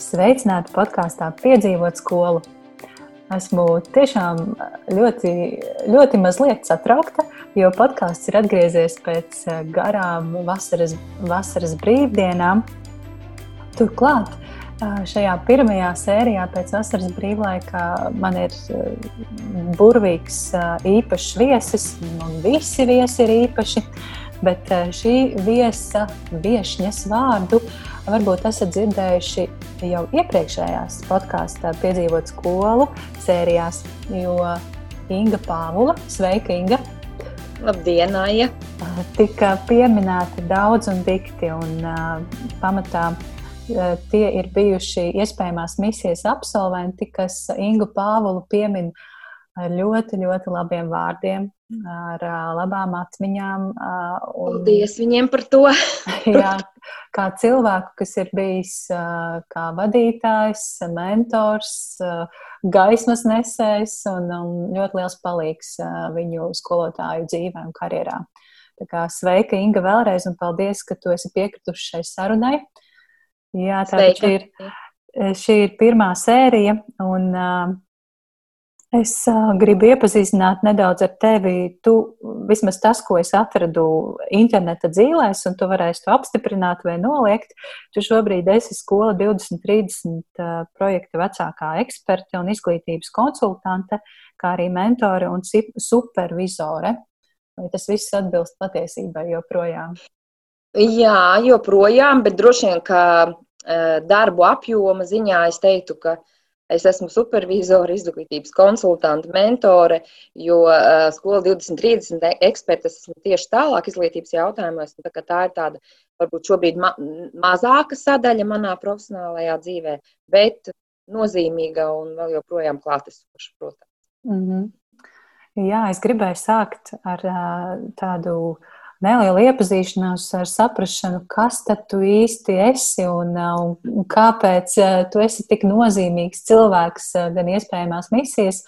Sveicināti podkāstā Piedzīvot skolu. Esmu tiešām ļoti, ļoti mazliet satraukta, jo podkāsts ir atgriezies pēc garām vasaras, vasaras brīvdienām. Turklāt šajā pirmajā sērijā pēc vasaras brīvlaika man ir burvīgs, īpašs viesis, un visi viesi ir īpaši. Bet šī viesa, viesņas vārdu varbūt esat dzirdējuši jau iepriekšējās podkāstā piedzīvot skolu sērijās, jo Inga Pāvula, sveika Inga! Labdien, Aija! Tika pieminēti daudz un dikti, un uh, pamatā uh, tie ir bijuši iespējamās misijas absolventi, kas Ingu Pāvulu piemin ar ļoti, ļoti labiem vārdiem, ar uh, labām atmiņām. Un, Paldies viņiem par to! jā, kā cilvēku, kas ir bijis kā vadītājs, mentors, gaismas nesējs un, un ļoti liels palīgs viņu skolotāju dzīvē un karjerā. Tā kā sveika, Inga, vēlreiz, un paldies, ka tu esi piekrituši šai sarunai. Jā, tā ir, šī ir pirmā sērija, un uh, Es uh, gribu iepazīstināt nedaudz ar tevi. Tu vismaz tas, ko es atradu interneta dzīvēs, un tu varēsi to apstiprināt vai noliegt. Tu šobrīd esi skola 2030 uh, projekta vecākā eksperte un izglītības konsultante, kā arī mentore un supervizore. Vai tas viss atbilst patiesībai joprojām? Jā, joprojām, bet droši vien, ka uh, darbu apjoma ziņā es teiktu, ka uh, Es esmu supervizora, izglītības konsultante, mentore, jo uh, skola 2030 eksperta esmu tieši tālāk izglītības jautājumos. Tā, tā ir tāda, varbūt šobrīd ma mazāka sadaļa manā profesionālajā dzīvē, bet nozīmīga un vēl joprojām klātesoša, protams. Mm -hmm. Jā, es gribēju sākt ar uh, tādu uh, neliela iepazīšanās ar saprāšanu, kas tad tu īsti esi un, uh, un kāpēc uh, tu esi tik nozīmīgs cilvēks uh, gan iespējamās misijas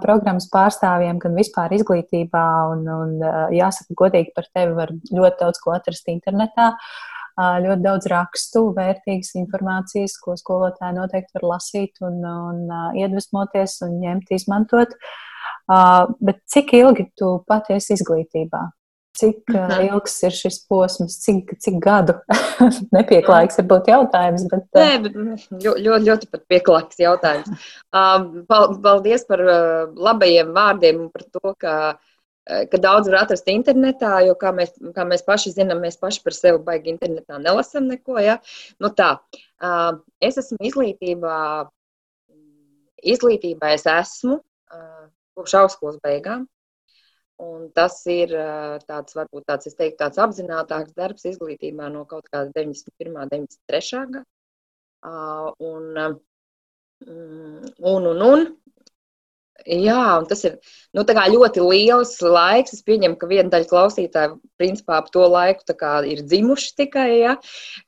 programmas pārstāvjiem, gan vispār izglītībā. Un, un, jāsaka, godīgi par tevi var ļoti daudz ko atrast internetā. Ļoti daudz rakstu, vērtīgas informācijas, ko skolotāji noteikti var lasīt un, un iedvesmoties un ņemt, izmantot. Bet cik ilgi tu pati esi izglītībā? Cik uh, ilgs ir šis posms, cik, cik gadu? Nepieklājīgs ir būt jautājums, bet. Uh... Nē, bet ļoti, ļoti, ļoti pat pieklājīgs jautājums. Uh, paldies par uh, labajiem vārdiem un par to, ka, uh, ka daudz var atrast internetā, jo, kā mēs, kā mēs paši zinām, mēs paši par sevi baigi internetā nelasam neko. Ja? Nu, tā, uh, es esmu izglītībā, izglītībā es esmu uh, kopš augstskolas beigām. Un tas ir tāds, varbūt tāds, es teiktu, tāds apzinātāks darbs izglītībā no kaut kāda 91. un 93. gada. Un, un, un, un, jā, un tas ir nu, ļoti liels laiks. Es pieņemu, ka viena daļa klausītāju principā ap to laiku ir dzimuši tikai, ja?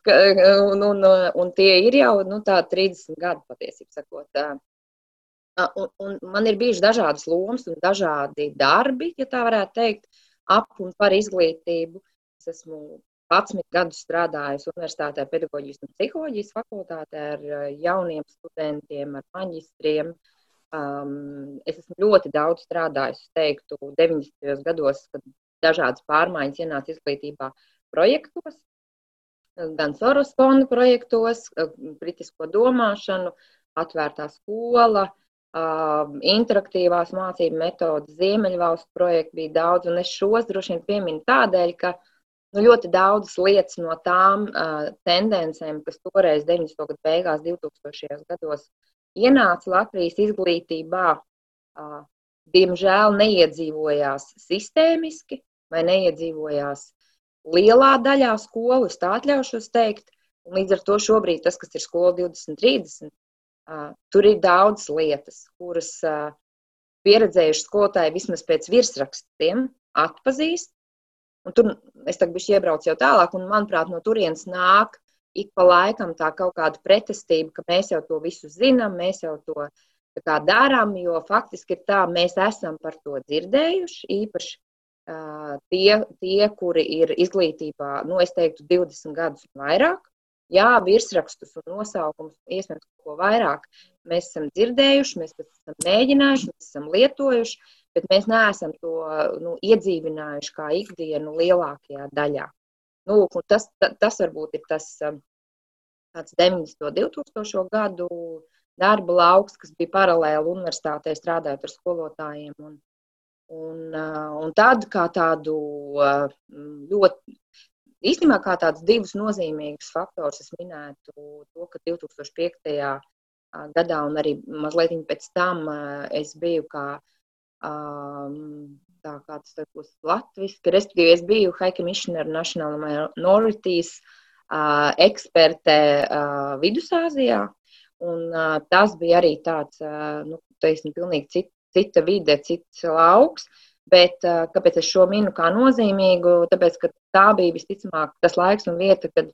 un, un, un tie ir jau nu, 30 gadi patiesībā. Un, un man ir bijuši dažādas lomas un dažādi darbi, ja tā varētu teikt, ap un par izglītību. Es esmu 11 gadus strādājusi Universitātē pedagoģijas un psiholoģijas fakultātē ar jauniem studentiem, ar maģistriem. Um, es esmu ļoti daudz strādājusi, teiktu, 90. gados, kad dažādas pārmaiņas ienāca izglītībā projektos, gan Soros fonda projektos, kritisko domāšanu, atvērtā skola, uh, interaktīvās mācību metodas, Ziemeļvalstu projektu bija daudz, un es šos droši vien pieminu tādēļ, ka nu, ļoti daudzas lietas no tām uh, tendencēm, kas toreiz 90. gadu beigās, 2000. gados ienāca Latvijas izglītībā, uh, diemžēl neiedzīvojās sistēmiski vai neiedzīvojās lielā daļā skolu, es tā atļaušos teikt, un līdz ar to šobrīd tas, kas ir skola 2030, Tur ir daudz lietas, kuras pieredzējuši skolotāji vismaz pēc virsrakstiem atpazīst. Un tur es tagad biju iebraucis jau tālāk, un manuprāt, no turienes nāk ik pa laikam tā kaut kāda pretestība, ka mēs jau to visu zinām, mēs jau to darām, jo faktiski ir tā, mēs esam par to dzirdējuši. Īpaši uh, tie, tie, kuri ir izglītībā, nu, es teiktu, 20 gadus un vairāk, Jā, virsrakstus un nosaukumus, iespējams, ko vairāk mēs esam dzirdējuši, mēs esam mēģinājuši, mēs esam lietojuši, bet mēs neesam to nu, iedzīvinājuši kā ikdienu lielākajā daļā. Nu, tas, tas varbūt ir tas tāds 90. 2000. gadu darba lauks, kas bija paralēli universitātē strādājot ar skolotājiem. Un, un, un tad kā tādu ļoti Īstenībā kā tādus divus nozīmīgus faktorus es minētu to, ka 2005. gadā un arī mazliet pēc tam es biju kā, tā kā tas būs latviski, respektīvi es biju High Commissioner National Minorities eksperte Vidusāzijā, un tas bija arī tāds, nu, teiksim, pilnīgi cita, cita vide, cits lauks, Bet kāpēc es šo minu kā nozīmīgu? Tāpēc, ka tā bija visticamāk tas laiks un vieta, kad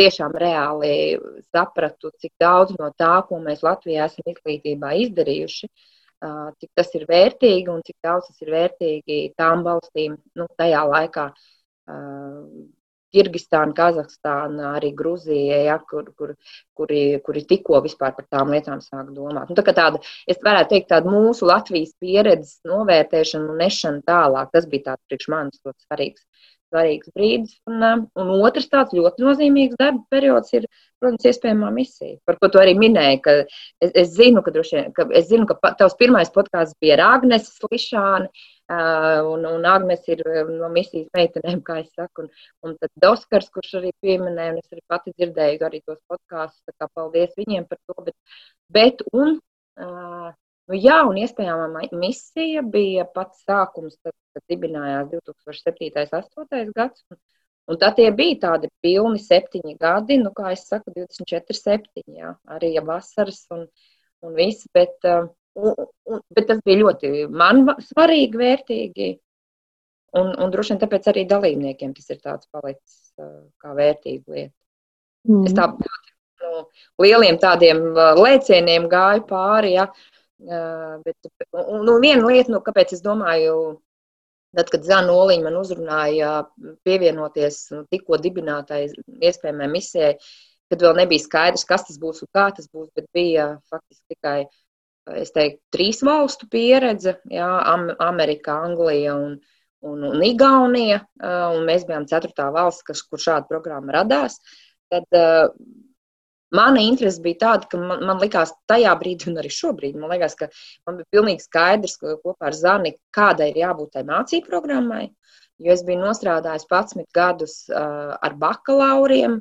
tiešām reāli sapratu, cik daudz no tā, ko mēs Latvijā esam izglītībā izdarījuši, cik tas ir vērtīgi un cik daudz tas ir vērtīgi tām valstīm nu, tajā laikā, Kirgistāna, Kazahstāna, arī Grūzija, ja, kur, kur, kuri, kuri tikko vispār par tām lietām sāk domāt. Nu, tā tāda, es varētu teikt, tāda mūsu Latvijas pieredzes novērtēšana un nešana tālāk, tas bija tāds priekš manis ļoti svarīgs, svarīgs brīdis. Un, um, un otrs tāds ļoti nozīmīgs darba periods ir, protams, iespējamā misija, par ko tu arī minēji, es, es zinu, ka, droši, ka, es zinu, ka tavs pirmais podkāsts bija ar Agneses Lišāni, Un, un Agnēs ir no misijas meitenēm, kā es saku. Un, un tad Oskars, kurš arī pieminēja, un es arī pati dzirdēju arī tos podkāstus, tā kā paldies viņiem par to. Bet, bet un, nu jā, un iespējamā misija bija pats sākums, tad, kad dibinājās 2007. un 2008. gads. Un, Un tad tie bija tādi pilni septiņi gadi, nu, kā es saku, 24, 7, jā, arī ja vasaras un, un viss, bet uh, Un, un, bet tas bija ļoti man svarīgi, vērtīgi. Un, un droši vien tāpēc arī dalībniekiem tas ir tāds palicis kā vērtīga lieta. Mm. Es tā ļoti nu, lieliem tādiem lēcieniem gāju pāri. Ja, bet, un, un viena lieta, nu, kāpēc es domāju, tad, kad Zana Oliņa man uzrunāja pievienoties nu, tikko dibinātai iespējamai misijai, kad vēl nebija skaidrs, kas tas būs un kā tas būs, bet bija faktiski tikai uh, es teiktu, trīs valstu pieredze jā, Amerika, Anglija un, un, un Igaunija. Un mēs bijām ceturtā valsts, kas, kur šāda programma radās. Tad uh, mana interese bija tāda, ka man, man likās tajā brīdī, un arī šobrīd, man liekas, ka man bija pilnīgi skaidrs, ka kopā ar Zani, kādai ir jābūt tai mācību programmai. Jo es biju nostrādājis 11 gadus uh, ar bakalauriem,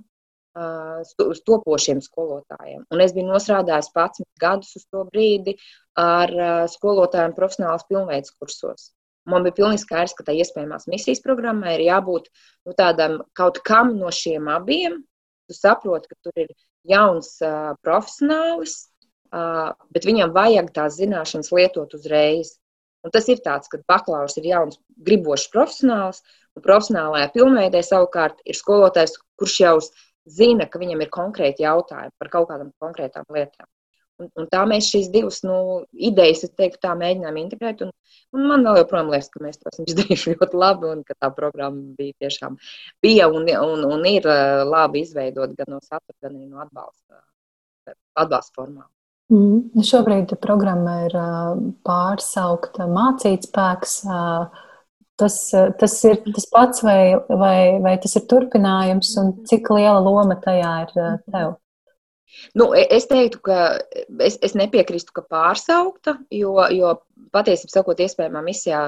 uz topošiem skolotājiem. Un es biju nostrādājis 11 gadus uz to brīdi ar skolotājiem profesionālas pilnveidas kursos. Man bija pilnīgi skaidrs, ka tā iespējamās misijas programmai ir jābūt nu, tādam kaut kam no šiem abiem. Tu saproti, ka tur ir jauns uh, profesionālis, uh, bet viņam vajag tās zināšanas lietot uzreiz. Un tas ir tāds, ka bakalaurs ir jauns, gribošs profesionāls, un profesionālajā pilnveidē savukārt ir skolotājs, kurš jau zina, ka viņam ir konkrēti jautājumi par kaut kādām konkrētām lietām. Un, un tā mēs šīs divas nu, idejas, es teiktu, tā mēģinām integrēt. Un, un man joprojām liekas, ka mēs to esam izdarījuši ļoti labi un ka tā programma bija tiešām bija un, un, un ir labi izveidot gan no satura, gan arī no atbalsta, atbalsta formām. Mm. Šobrīd programma ir pārsaukta mācīt spēks. Uh, Tas, tas ir tas pats, vai, vai, vai tas ir turpinājums, un cik liela loma tajā ir eh, tev? Nu, e, es teiktu, ka es, es nepiekrītu, ka pārsaukta, jo, jo patiesībā sakot, iespējamā misijā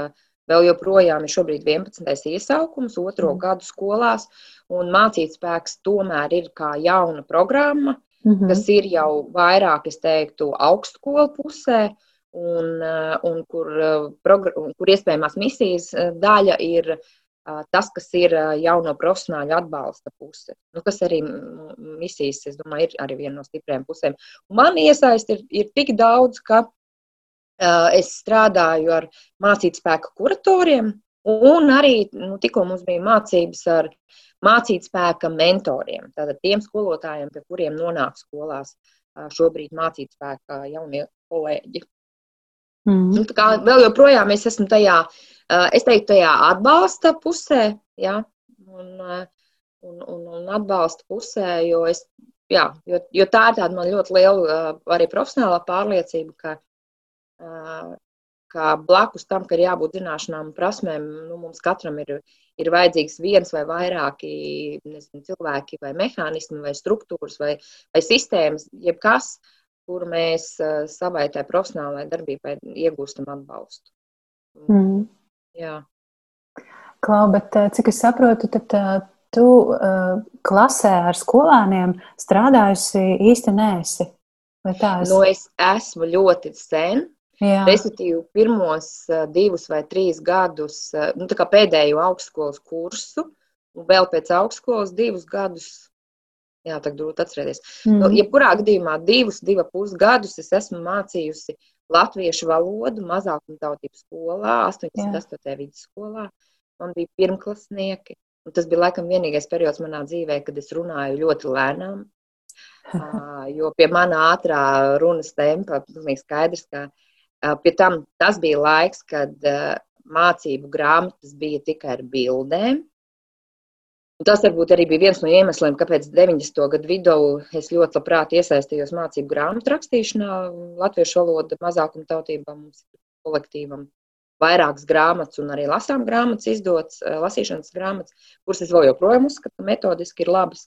vēl joprojām ir šobrīd 11. iesaukums, otro mm. gadu skolās, un mācīt spēks tomēr ir kā jauna programma, mm -hmm. kas ir jau vairāk, es teiktu, augstskolu pusē un, eh, un kur, eh, kur iespējamās misijas eh, daļa ir tas, kas ir jauno profesionāļu atbalsta puse. Nu, kas arī misijas, es domāju, ir arī viena no stiprajām pusēm. Man iesaist ir, ir tik daudz, ka es strādāju ar mācīt spēku kuratoriem, un arī nu, tikko mums bija mācības ar mācīt spēka mentoriem, tātad tiem skolotājiem, pie kuriem nonāk skolās šobrīd mācīt spēka jaunie kolēģi. Mm. Nu, kā, vēl joprojām es esmu tajā, es teiktu, tajā atbalsta pusē. Ja? Un, un, un, un atbalsta pusē, jo, es, jā, jo, jo tā ir tāda man ļoti liela arī profesionālā pārliecība, ka, ka blakus tam, ka ir jābūt zināšanām un prasmēm, nu, mums katram ir, ir vajadzīgs viens vai vairāki nezinu, cilvēki, vai mehānismi, vai struktūras, vai, vai sistēmas, jebkas, kur mēs savai tai profesionālajai darbībai iegūstam atbalstu. Mm. Jā. Klau, bet cik es saprotu, tad tu uh, klasē ar skolēniem strādājusi īsti nēsi. Es... Nu, es esmu ļoti sen. Respektīvi, pirmos divus vai trīs gadus, nu, tā kā pēdējo augstskolas kursu, un vēl pēc augstskolas divus gadus, jā, tā grūti atcerēties. Mm. Nu, jebkurā gadījumā divus, divu pus gadus es esmu mācījusi latviešu valodu mazākuma tautības skolā, 88. vidusskolā. Man bija pirmklasnieki, Un tas bija laikam vienīgais periods manā dzīvē, kad es runāju ļoti lēnām. jo pie manā ātrā runas tempa pilnīgi skaidrs, ka pie tam tas bija laiks, kad mācību grāmatas bija tikai ar bildēm. Un tas varbūt arī bija viens no iemesliem, kāpēc 90. gadu vidū es ļoti labprāt iesaistījos mācību grāmatu rakstīšanā, latviešu valoda mazākuma tautībām, mums kolektīvam vairākas grāmatas un arī lasām grāmatas izdotas, eh, lasīšanas grāmatas, kuras es vēl joprojām uzskatu, ka metodiski ir labas.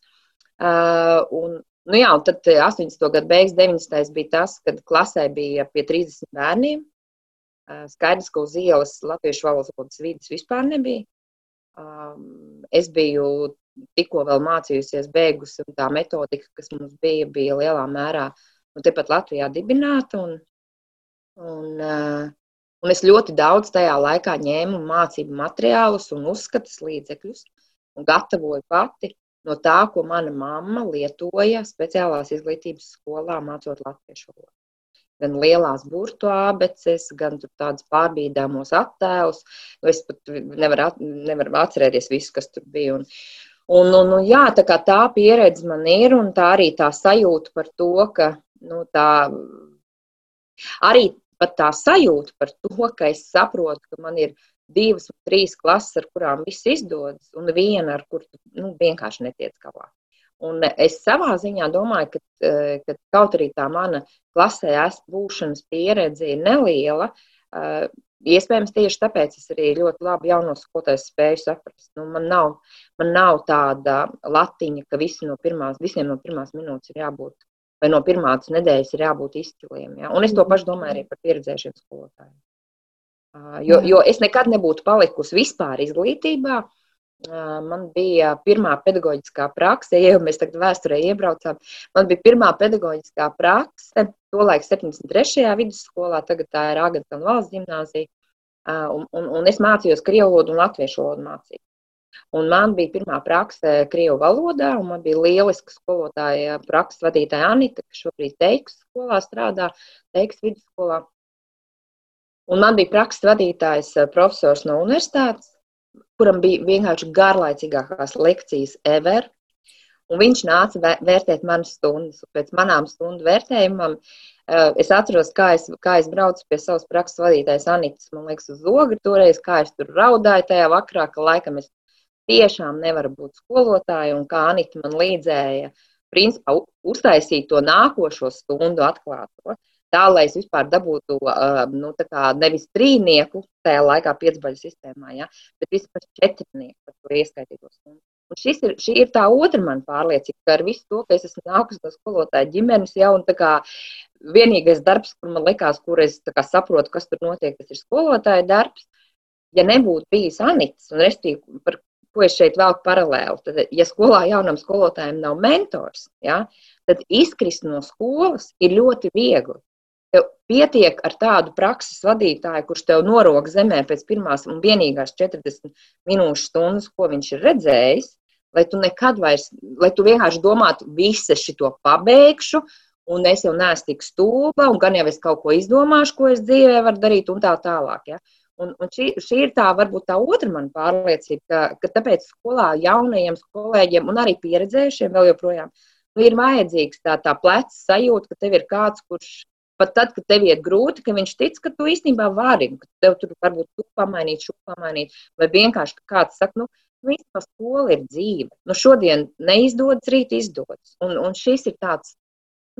Uh, un, nu jā, un tad 80. Eh, gada beigas, 90. bija tas, kad klasē bija pie 30 bērniem. Skaidrs, ka uz ielas latviešu valodas vidas vispār nebija. Um, es biju tikko vēl mācījusies, beigusi, tā metodika, kas mums bija, bija lielā mērā nu, tepat Latvijā dibināta. Un, un, uh, Un es ļoti daudz tajā laikā ņēmu mācību materiālus un uzskatus līdzekļus un gatavoju pati no tā, ko mana mamma lietoja speciālās izglītības skolā, mācot latviešu valodu. Gan lielās burbuļu abeces, gan tādas pārbīdāmos attēlus. Nu, es pat nevaru, nevaru atcerēties visu, kas tur bija. Un, un, un, un, jā, tā, tā pieredze man ir, un tā arī tā sajūta par to, ka nu, tā arī tā sajūta par to, ka es saprotu, ka man ir divas trīs klases, ar kurām viss izdodas, un viena, ar kuru nu, vienkārši netiec galā. Un es savā ziņā domāju, ka, eh, ka kaut arī tā mana klasē būšanas pieredze ir neliela. Eh, iespējams, tieši tāpēc es arī ļoti labi jaunos skolotājus spēju saprast. Nu, man, nav, man nav tāda latiņa, ka visi no pirmās, visiem no pirmās minūtes ir jābūt vai no pirmās nedēļas ir jābūt izciliem. Ja? Un es to pašu domāju arī par pieredzējušiem skolotājiem. Jo, jo es nekad nebūtu palikusi vispār izglītībā. Man bija pirmā pedagoģiskā prakse, ja jau mēs tagad vēsturē iebraucām. Man bija pirmā pedagoģiskā prakse, tolaik 73. vidusskolā, tagad tā ir Agatas valsts gimnāzija. Un, un, un es mācījos krievu valodu un latviešu valodu mācīt. Un man bija pirmā prakse Krievu valodā, un man bija lieliska skolotāja, prakses vadītāja Anita, kas šobrīd Teiks skolā strādā, Teiks vidusskolā. Un man bija prakses vadītājs profesors no universitātes, kuram bija vienkārši garlaicīgākās lekcijas ever. Un viņš nāca vērtēt manas stundas. Pēc manām stundu vērtējumam eh, es atceros, kā es, kā es braucu pie savas prakses vadītājas Anitas, man liekas, uz ogri toreiz, kā es tur raudāju tajā vakarā, ka laikam es tiešām nevar būt skolotāja, un kā Anita man līdzēja, principā uztaisīt to nākošo stundu atklāto. Tā, lai es vispār dabūtu nu, nevis trīnieku tajā laikā, piecbaļu sistēmā, ja, bet vispār četrnieku par to ieskaitīto stundu. Un šis ir, šī ir tā otra man pārliecība, ka ar visu to, ka es esmu nākusi no skolotāja ģimenes jau un tā kā vienīgais darbs, kur man likās, kur es kā, saprotu, kas tur notiek, tas ir skolotāja darbs. Ja nebūtu bijis Anits, un restīvi, par ko es šeit velku paralēli. Tad, ja skolā jaunam skolotājam nav mentors, ja, tad izkrist no skolas ir ļoti viegli. Tev pietiek ar tādu prakses vadītāju, kurš tev norok zemē pēc pirmās un vienīgās 40 minūšu stundas, ko viņš ir redzējis, lai tu nekad vairs, lai tu vienkārši domātu, visu šo pabeigšu, un es jau neesmu tik stulba, un gan jau es kaut ko izdomāšu, ko es dzīvē varu darīt, un tā tālāk. Ja. Un, un šī, šī ir tā, varbūt tā otra man pārliecība, ka, ka tāpēc skolā jaunajiem kolēģiem un arī pieredzējušiem vēl joprojām nu, ir vajadzīgs tā, tā pleca sajūta, ka tev ir kāds, kurš pat tad, kad tev iet grūti, ka viņš tic, ka tu īstenībā vari, ka tev tur varbūt tu pamainīt, šo pamainīt, vai vienkārši, kāds saka, nu, Nu, īstenībā skola ir dzīve. Nu, šodien neizdodas, rīt izdodas. Un, un šis ir tāds,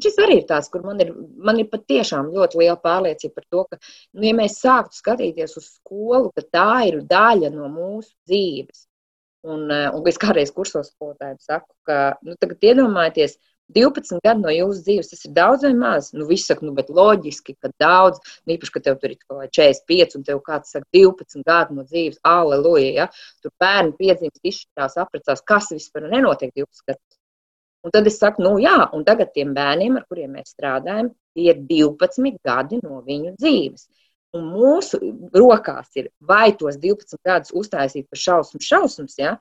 šis arī ir tāds, kur man ir, man ir patiešām ļoti liela pārliecība par to, ka, nu, ja mēs sāktu skatīties uz skolu, tad tā ir daļa no mūsu dzīves. Un, eh, un es kādreiz kursos skolotājiem saku, ka, nu, tagad iedomājieties, 12 gadi no jūsu dzīves, tas ir daudz vai maz? Nu, viss saka, nu, bet loģiski, ka daudz, nu, īpaši, ka tev tur ir kaut kā 45 un tev kāds saka 12 gadi no dzīves, aleluja, ja? Tur bērni piedzimst, izšķirās, apprecās, kas vispār nenotiek 12 gadus. Un tad es saku, nu jā, un tagad tiem bērniem, ar kuriem mēs strādājam, tie ir 12 gadi no viņu dzīves. Un mūsu rokās ir vai tos 12 gadus uztaisīt par šausmu šausmas, ja?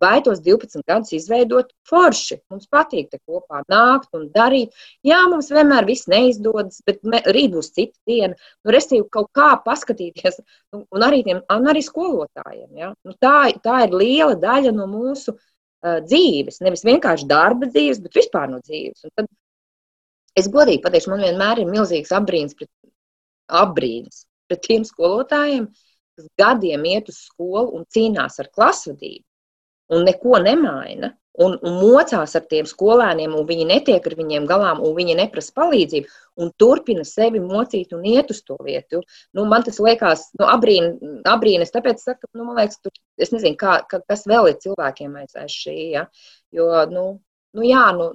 Vai tos 12 gadus izveidot forši. Mums patīk te kopā nākt un darīt. Jā, mums vienmēr viss neizdodas, bet me, rīt būs cita diena. Nu, Restīvi kaut kā paskatīties, nu, un arī, tiem, un arī skolotājiem. Ja? Nu, tā, tā ir liela daļa no mūsu uh, dzīves. Nevis vienkārši darba dzīves, bet vispār no dzīves. Un tad es godīgi pateikšu, man vienmēr ir milzīgs apbrīns pret, apbrīns pret tiem skolotājiem, kas gadiem iet uz skolu un cīnās ar klasvadību un neko nemaina. Un, un mocās ar tiem skolēniem, un viņi netiek ar viņiem galām, un viņi neprasa palīdzību, un turpina sevi mocīt un iet uz to vietu. Nu, man tas liekas, nu, abrīnas, tāpēc saku, nu, man liekas, tur, es nezinu, kā, kā, kas vēl ir cilvēkiem aiz šī. Ja? Jo, nu, nu, jā, nu,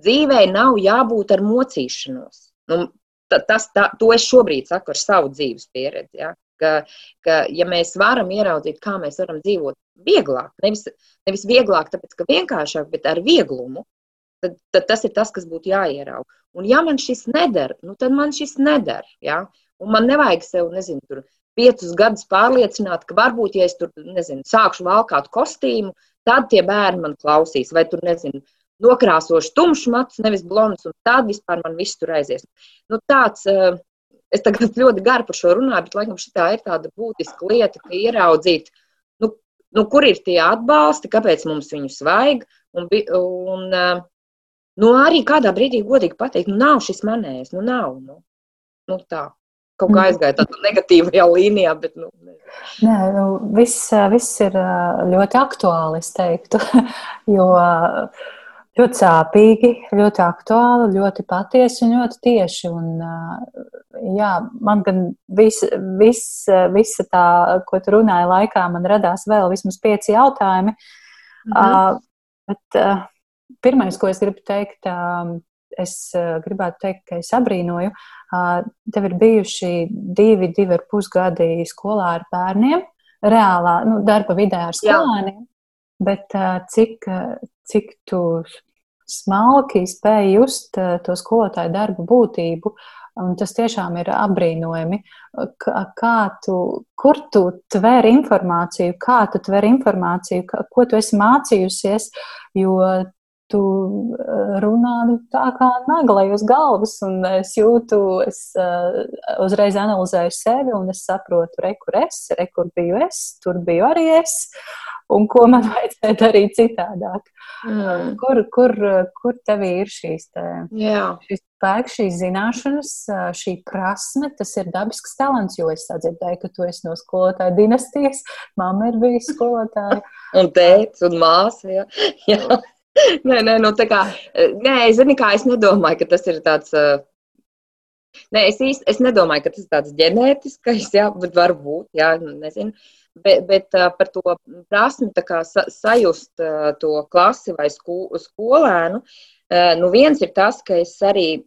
dzīvē nav jābūt ar mocīšanos. Nu, tas, tā, to es šobrīd saku ar savu dzīves pieredzi. Ja? Ka, ka, ja mēs varam ieraudzīt, kā mēs varam dzīvot vieglāk. Nevis, nevis vieglāk, tāpēc ka vienkāršāk, bet ar vieglumu. Tad, tad tas ir tas, kas būtu jāierauga. Un, ja man šis neder, nu, tad man šis neder. Ja? Un man nevajag sev, nezinu, tur piecus gadus pārliecināt, ka varbūt, ja es tur, nezinu, sākšu valkāt kostīmu, tad tie bērni man klausīs. Vai tur, nezinu, nokrāsošu tumšu matus, nevis blondus, un tad vispār man viss tur aizies. Nu, tāds, eh, es tagad ļoti garu par šo runāju, bet, laikam, šī ir tāda būtiska lieta, ka ieraudzīt, nu, kur ir tie atbalsti, kāpēc mums viņus vajag. Un, un, nu, arī kādā brīdī godīgi pateikt, nu, nav šis manējs, nu, nav. Nu, nu, tā. Kaut kā mm. aizgāja tādā negatīvajā līnijā, bet. Nu, Nē, nu, viss, viss ir ļoti aktuāli, es teiktu. Jo ļoti sāpīgi, ļoti aktuāli, ļoti patiesi un ļoti tieši. Un, jā, man gan vis, vis, visa tā, ko tu runāji laikā, man radās vēl vismaz pieci jautājumi. Mhm. Uh, bet uh, pirmais, ko es gribu teikt, uh, es gribētu teikt, ka es abrīnoju, tev ir bijuši divi, divi ar pusgadi skolā ar bērniem, reālā nu, darba vidē ar skolēniem. Jā. Bet cik, cik tu smalki spēj just to skolotāju darbu būtību, Un tas tiešām ir apbrīnojami. Kā tu, kur tu tver informāciju, kā tu tver informāciju, ko tu esi mācījusies, jo tu eh, runā nu, tā kā naglai uz galvas, un es jūtu, es uh, uzreiz analizēju sevi, un es saprotu, re, kur es, re, kur biju es, tur biju arī es, un ko man vajadzēja darīt citādāk. Mm. Kur, kur, kur tev ir šīs, spēks, šīs zināšanas, šī prasme, tas ir dabisks talants, jo es sadzirdēju, ka tu esi no skolotāja dinastijas, mamma ir bijusi skolotāja. un tēts un māsa, jā. jā. nē, nē, nu tā kā, nē, zini kā, es nedomāju, ka tas ir tāds, nē, es īsti, es nedomāju, ka tas ir tāds ģenētiskais, jā, bet varbūt, jā, nu, nezinu. Bet, bet par to prasmi kā, sa, sajust to klasi vai sko, skolēnu, Eh, nu, viens ir tas, ka es arī.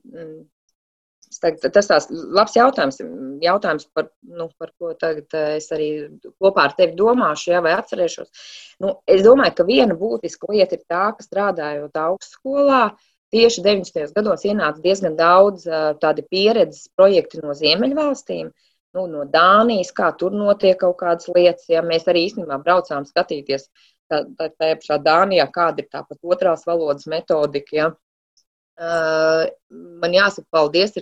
Mm, tas tās labs jautājums, jautājums par, nu, par ko tagad eh, es arī kopā ar tevi domāšu, jā, vai atcerēšos. Nu, es domāju, ka viena būtiska lieta ir tā, ka strādājot augstskolā, tieši 90. gados ienāca diezgan daudz eh, tādu pieredzes projektu no Ziemeļvalstīm. Nu, no Dānijas, kā tur notiek kaut kādas lietas. Ja mēs arī īstenībā braucām skatīties uh, tā, pašā Dānijā, kāda ir tāpat otrās valodas metodika. Ja. Uh, man jāsaka, paldies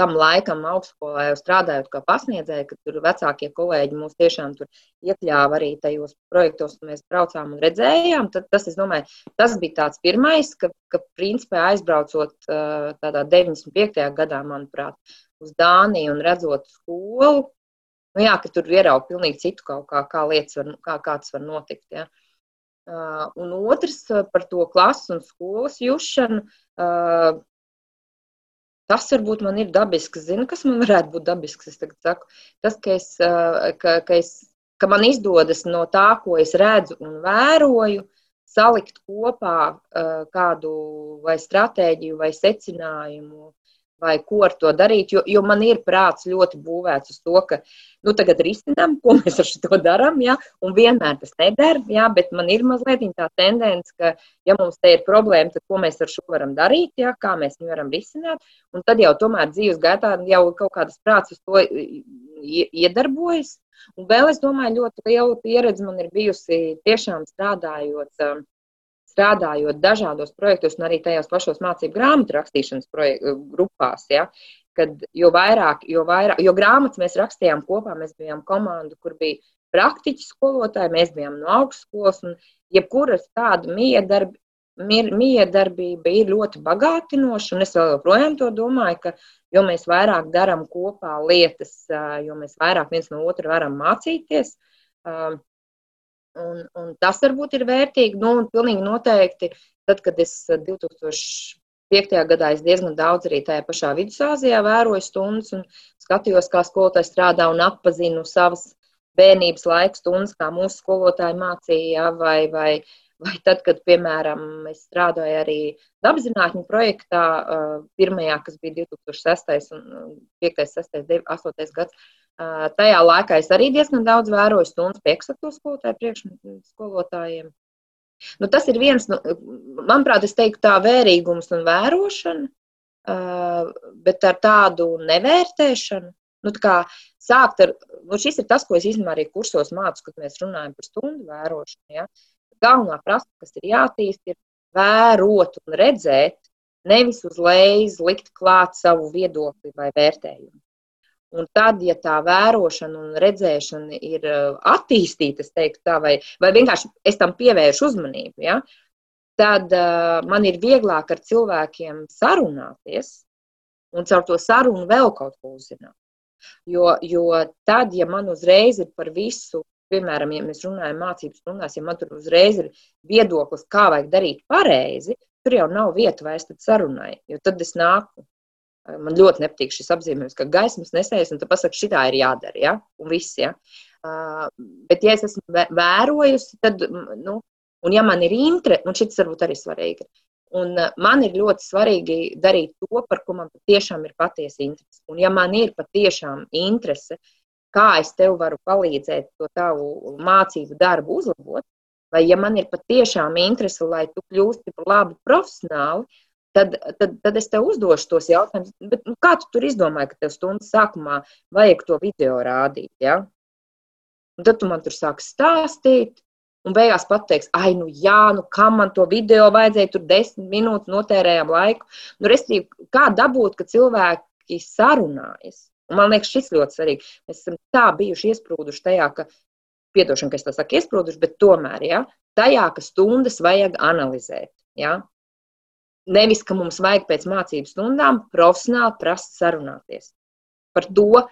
tam laikam augstskolē strādājot kā pasniedzēji, ka tur vecākie kolēģi mūs tiešām tur iekļāva arī tajos projektos, ko mēs braucām un redzējām. Tad, tas, es domāju, tas bija tāds pirmais, ka, ka principā aizbraucot tādā 95. gadā, manuprāt, uz Dāniju un redzot skolu, Nu, jā, ka tur ierauga pilnīgi citu kaut kā, kā lietas var, kā, kā tas var notikt. Ja. Un otrs par to klases un skolas jušanu. Tas varbūt man ir dabisks. Zinu, kas man varētu būt dabisks. Es tagad saku, tas, ka, es, ka, ka, es, ka man izdodas no tā, ko es redzu un vēroju, salikt kopā kādu vai stratēģiju vai secinājumu vai ko ar to darīt, jo, jo man ir prāts ļoti būvēts uz to, ka nu, tagad risinām, ko mēs ar šo darām, ja? un vienmēr tas neder, ja? bet man ir mazliet tā tendence, ka, ja mums te ir problēma, tad ko mēs ar šo varam darīt, ja? kā mēs viņu varam risināt, un tad jau tomēr dzīves gaitā jau kaut kādas prāts uz to iedarbojas. Un vēl es domāju, ļoti liela pieredze man ir bijusi tiešām strādājot strādājot dažādos projektos, un arī tajās pašos mācību grāmatu rakstīšanas grupās. Ja, kad jo vairāk, jo vairāk, jo grāmatas mēs rakstījām kopā, mēs bijām komanda, kur bija praktiķi skolotāji, mēs bijām no augstskolas, un jebkuras tāda miedarbi, miedarbība ir ļoti bagātinoša, un es vēl joprojām to domāju, ka jo mēs vairāk darām kopā lietas, jo mēs vairāk viens no otra varam mācīties, Un, un tas varbūt ir vērtīgi. Nu, un pilnīgi noteikti, tad, kad es 2005. Eh, gadā es diezgan daudz arī tajā pašā Vidusāzijā vēroju stundas un skatījos, kā skolotāji strādā un apzinu savas bērnības laika stundas, kā mūsu skolotāji mācīja, vai, vai, vai tad, kad, piemēram, es strādāju arī dabzinātņu projektā, pirmajā, kas bija 2006. un 5. 6. 8. gads, Tajā laikā es arī diezgan daudz vēroju stundas pie eksato skolotāju priekšskolotājiem. Nu, tas ir viens, nu, manuprāt, es teiktu, tā vērīgums un vērošana, bet ar tādu nevērtēšanu. Nu, tā kā sākt ar, nu, šis ir tas, ko es īstenībā arī kursos mācu, kad mēs runājam par stundu vērošanu. Ja? Galvenā prasme, kas ir jātīst, ir vērot un redzēt, nevis uzreiz likt klāt savu viedokli vai vērtējumu. Un tad, ja tā vērošana un redzēšana ir uh, attīstīta, teiktu, tā, vai, vai vienkārši es tam pievēršu uzmanību, ja, tad uh, man ir vieglāk ar cilvēkiem sarunāties un caur to sarunu vēl kaut ko uzzināt. Jo, jo tad, ja man uzreiz ir par visu, piemēram, ja mēs runājam mācības stundās, ja man tur uzreiz ir viedoklis, kā vajag darīt pareizi, tur jau nav vieta vairs sarunai, jo tad es nāku Man ļoti nepatīk šis apzīmējums, ka gaismas nesējas, un tu pasaki, šitā ir jādara, ja? un viss, ja. Uh, bet, ja es esmu vērojusi, tad, nu, un ja man ir interese, un šis varbūt arī svarīgi, un man ir ļoti svarīgi darīt to, par ko man patiešām ir patiesa interese. Un ja man ir patiešām interese, kā es tev varu palīdzēt to tavu mācību darbu uzlabot, vai ja man ir patiešām interese, lai tu kļūsti par labu profesionāli, tad, tad, tad es tev uzdošu tos jautājumus. Bet, nu, kā tu tur izdomāji, ka tev stundas sākumā vajag to video rādīt? Ja? Un tad tu man tur sāki stāstīt. Un beigās pateiks, ah, nu jā, nu kā man to video vajadzēja, tur desmit minūtes notērējām laiku. Nu, restīvi, kā dabūt, ka cilvēki sarunājas? Un man liekas, šis ļoti svarīgi. Mēs esam tā bijuši iesprūduši tajā, ka, piedošana, ka es tā saku, iesprūduši, bet tomēr, ja, tajā, ka stundas vajag analizēt. Ja? Nevis, ka mums vajag pēc mācību stundām profesionāli prast sarunāties par to,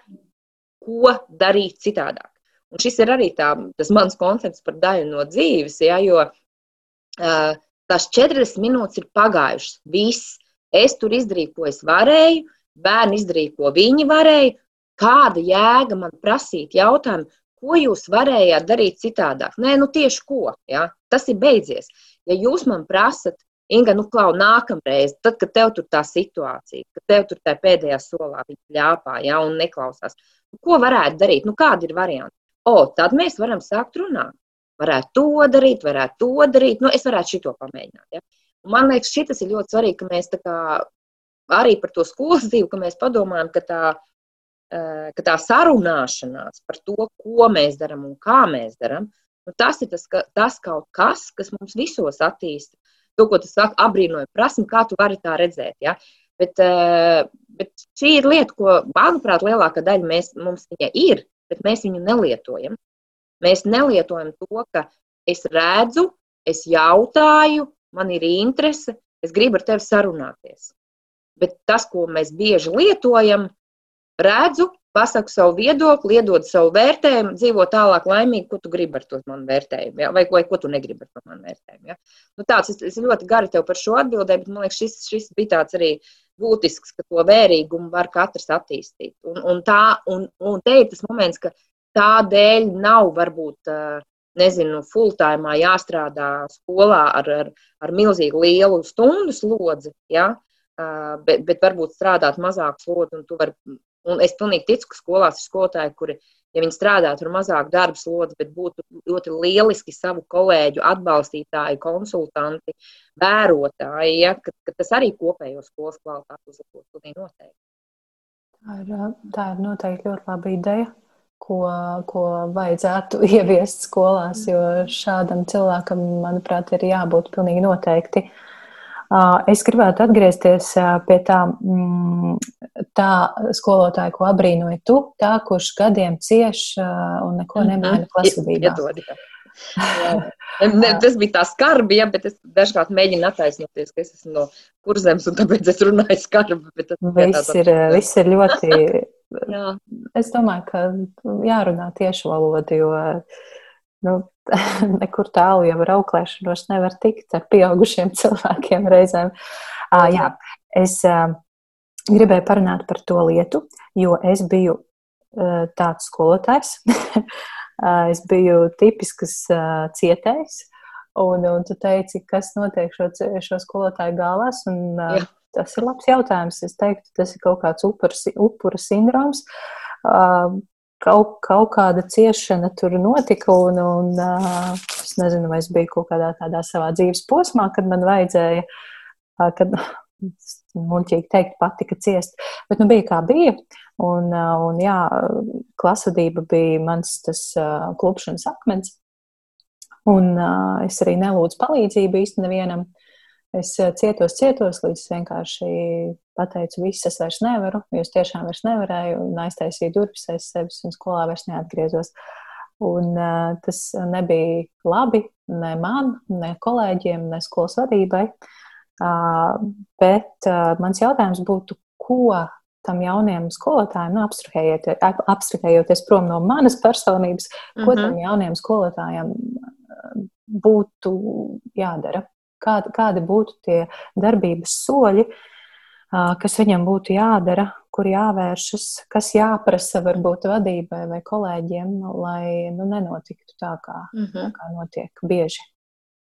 ko darīt citādāk. Un šis ir arī tā, tas mans koncepts par daļu no dzīves, ja, jo uh, tās 40 minūtes ir pagājušas. Viss, es tur izdarīju, ko es varēju, bērni izdarīja, ko viņi varēja. Kāda jēga man prasīt jautājumu, ko jūs varējāt darīt citādāk? Nē, nu tieši ko. Ja? Tas ir beidzies. Ja jūs man prasat, Inga, nu, klau, nākamreiz, tad, kad tev tur tā situācija, kad tev tur tā pēdējā solā viņa ļāpā, ja, un neklausās, nu, ko varētu darīt, nu, kādi ir varianti? O, tad mēs varam sākt runāt. Varētu to darīt, varētu to darīt, nu, es varētu šito pamēģināt, ja. Un man liekas, šis ir ļoti svarīgi, ka mēs tā kā arī par to skolas dzīvi, ka mēs padomājam, ka tā, eh, ka tā sarunāšanās par to, ko mēs darām un kā mēs darām, nu, tas ir tas, ka, tas kaut kas, kas mums visos attīsta to, ko tu saki, apbrīnoju prasmi, kā tu vari tā redzēt. Ja? Bet, eh, bet šī ir lieta, ko, manuprāt, lielākā daļa mēs, mums viņa ir, bet mēs viņu nelietojam. Mēs nelietojam to, ka es redzu, es jautāju, man ir interese, es gribu ar tevi sarunāties. Bet tas, ko mēs bieži lietojam, redzu, pasaku savu viedokli, iedod savu vērtējumu, dzīvo tālāk laimīgi, ko tu gribi ar to manu vērtējumu, ja? vai, vai ko tu negribi ar to manu vērtējumu. Ja? Nu, tāds, es, es ļoti gari tev par šo atbildēju, bet man liekas, šis, šis bija tāds arī būtisks, ka to vērīgumu var katrs attīstīt. Un, un, tā, un, un te ir tas moments, ka tā dēļ nav varbūt. Nezinu, full-time jāstrādā skolā ar, ar, ar milzīgu lielu stundu slodzi, ja? Bet, bet varbūt strādāt mazāk slodzi, un tu vari Un es pilnīgi ticu, ka skolās ir skolotāji, kuri, ja viņi strādātu ar mazāku darba slodzi, bet būtu ļoti lieliski savu kolēģu atbalstītāji, konsultanti, vērotāji, ja, ka, ka tas arī kopējo skolas kvalitāti uzlabos. Noteikti. Tā ir, tā ir noteikti ļoti laba ideja, ko, ko vajadzētu ieviest skolās, jo šādam cilvēkam, manuprāt, ir jābūt pilnīgi noteikti. Uh, Es gribētu atgriezties pie tā, mm, tā skolotāja, ko abrīnoji tu, tā, kurš gadiem cieš un neko mhm. nemaina klasvedībā. ne, tas bija tā skarbi, ja, bet es dažkārt mēģinu attaisnoties, ka es esmu no kurzemes un tāpēc es runāju skarbi. Viss ir, viss ir ļoti. Es domāju, ka jārunā tieši valodu, jo nu, nekur tālu jau ar auklēšanos nevar tikt ar pieaugušiem cilvēkiem reizēm. Uh, jā, es uh, gribēju parunāt par to lietu, jo es biju uh, tāds skolotājs. es biju tipisks uh, cietējs. Un, un tu teici, kas notiek šo, šo skolotāju galvās. Un, uh, tas ir labs jautājums. Es teiktu, tas ir kaut kāds upura, upura sindroms. Uh, kaut, kaut kāda ciešana tur notika, un, un uh, es nezinu, vai es biju kaut kādā tādā savā dzīves posmā, kad man vajadzēja, uh, kad muļķīgi teikt, patika ciest, bet nu bija kā bija, un, uh, un jā, klasvadība bija mans tas uh, klupšanas akmens, un uh, es arī nelūdzu palīdzību īsti nevienam. Es cietos, cietos, līdz vienkārši pateicu, viss es vairs nevaru, jo es tiešām vairs nevarēju un aiztaisīju durvis aiz sevis un skolā vairs neatgriezos. Un uh, tas nebija labi ne man, ne kolēģiem, ne skolas vadībai. Uh, bet uh, mans jautājums būtu, ko tam jauniem skolotājiem, nu, abstrahējoties prom no manas personības, ko mm -hmm. tam jauniem skolotājiem būtu jādara? Kādi, kādi būtu tie darbības soļi, uh, kas viņam būtu jādara, kur jāvēršas, kas jāprasa varbūt vadībai vai kolēģiem, lai nu, nenotiktu tā, kā, mm -hmm. tā mhm. kā notiek bieži.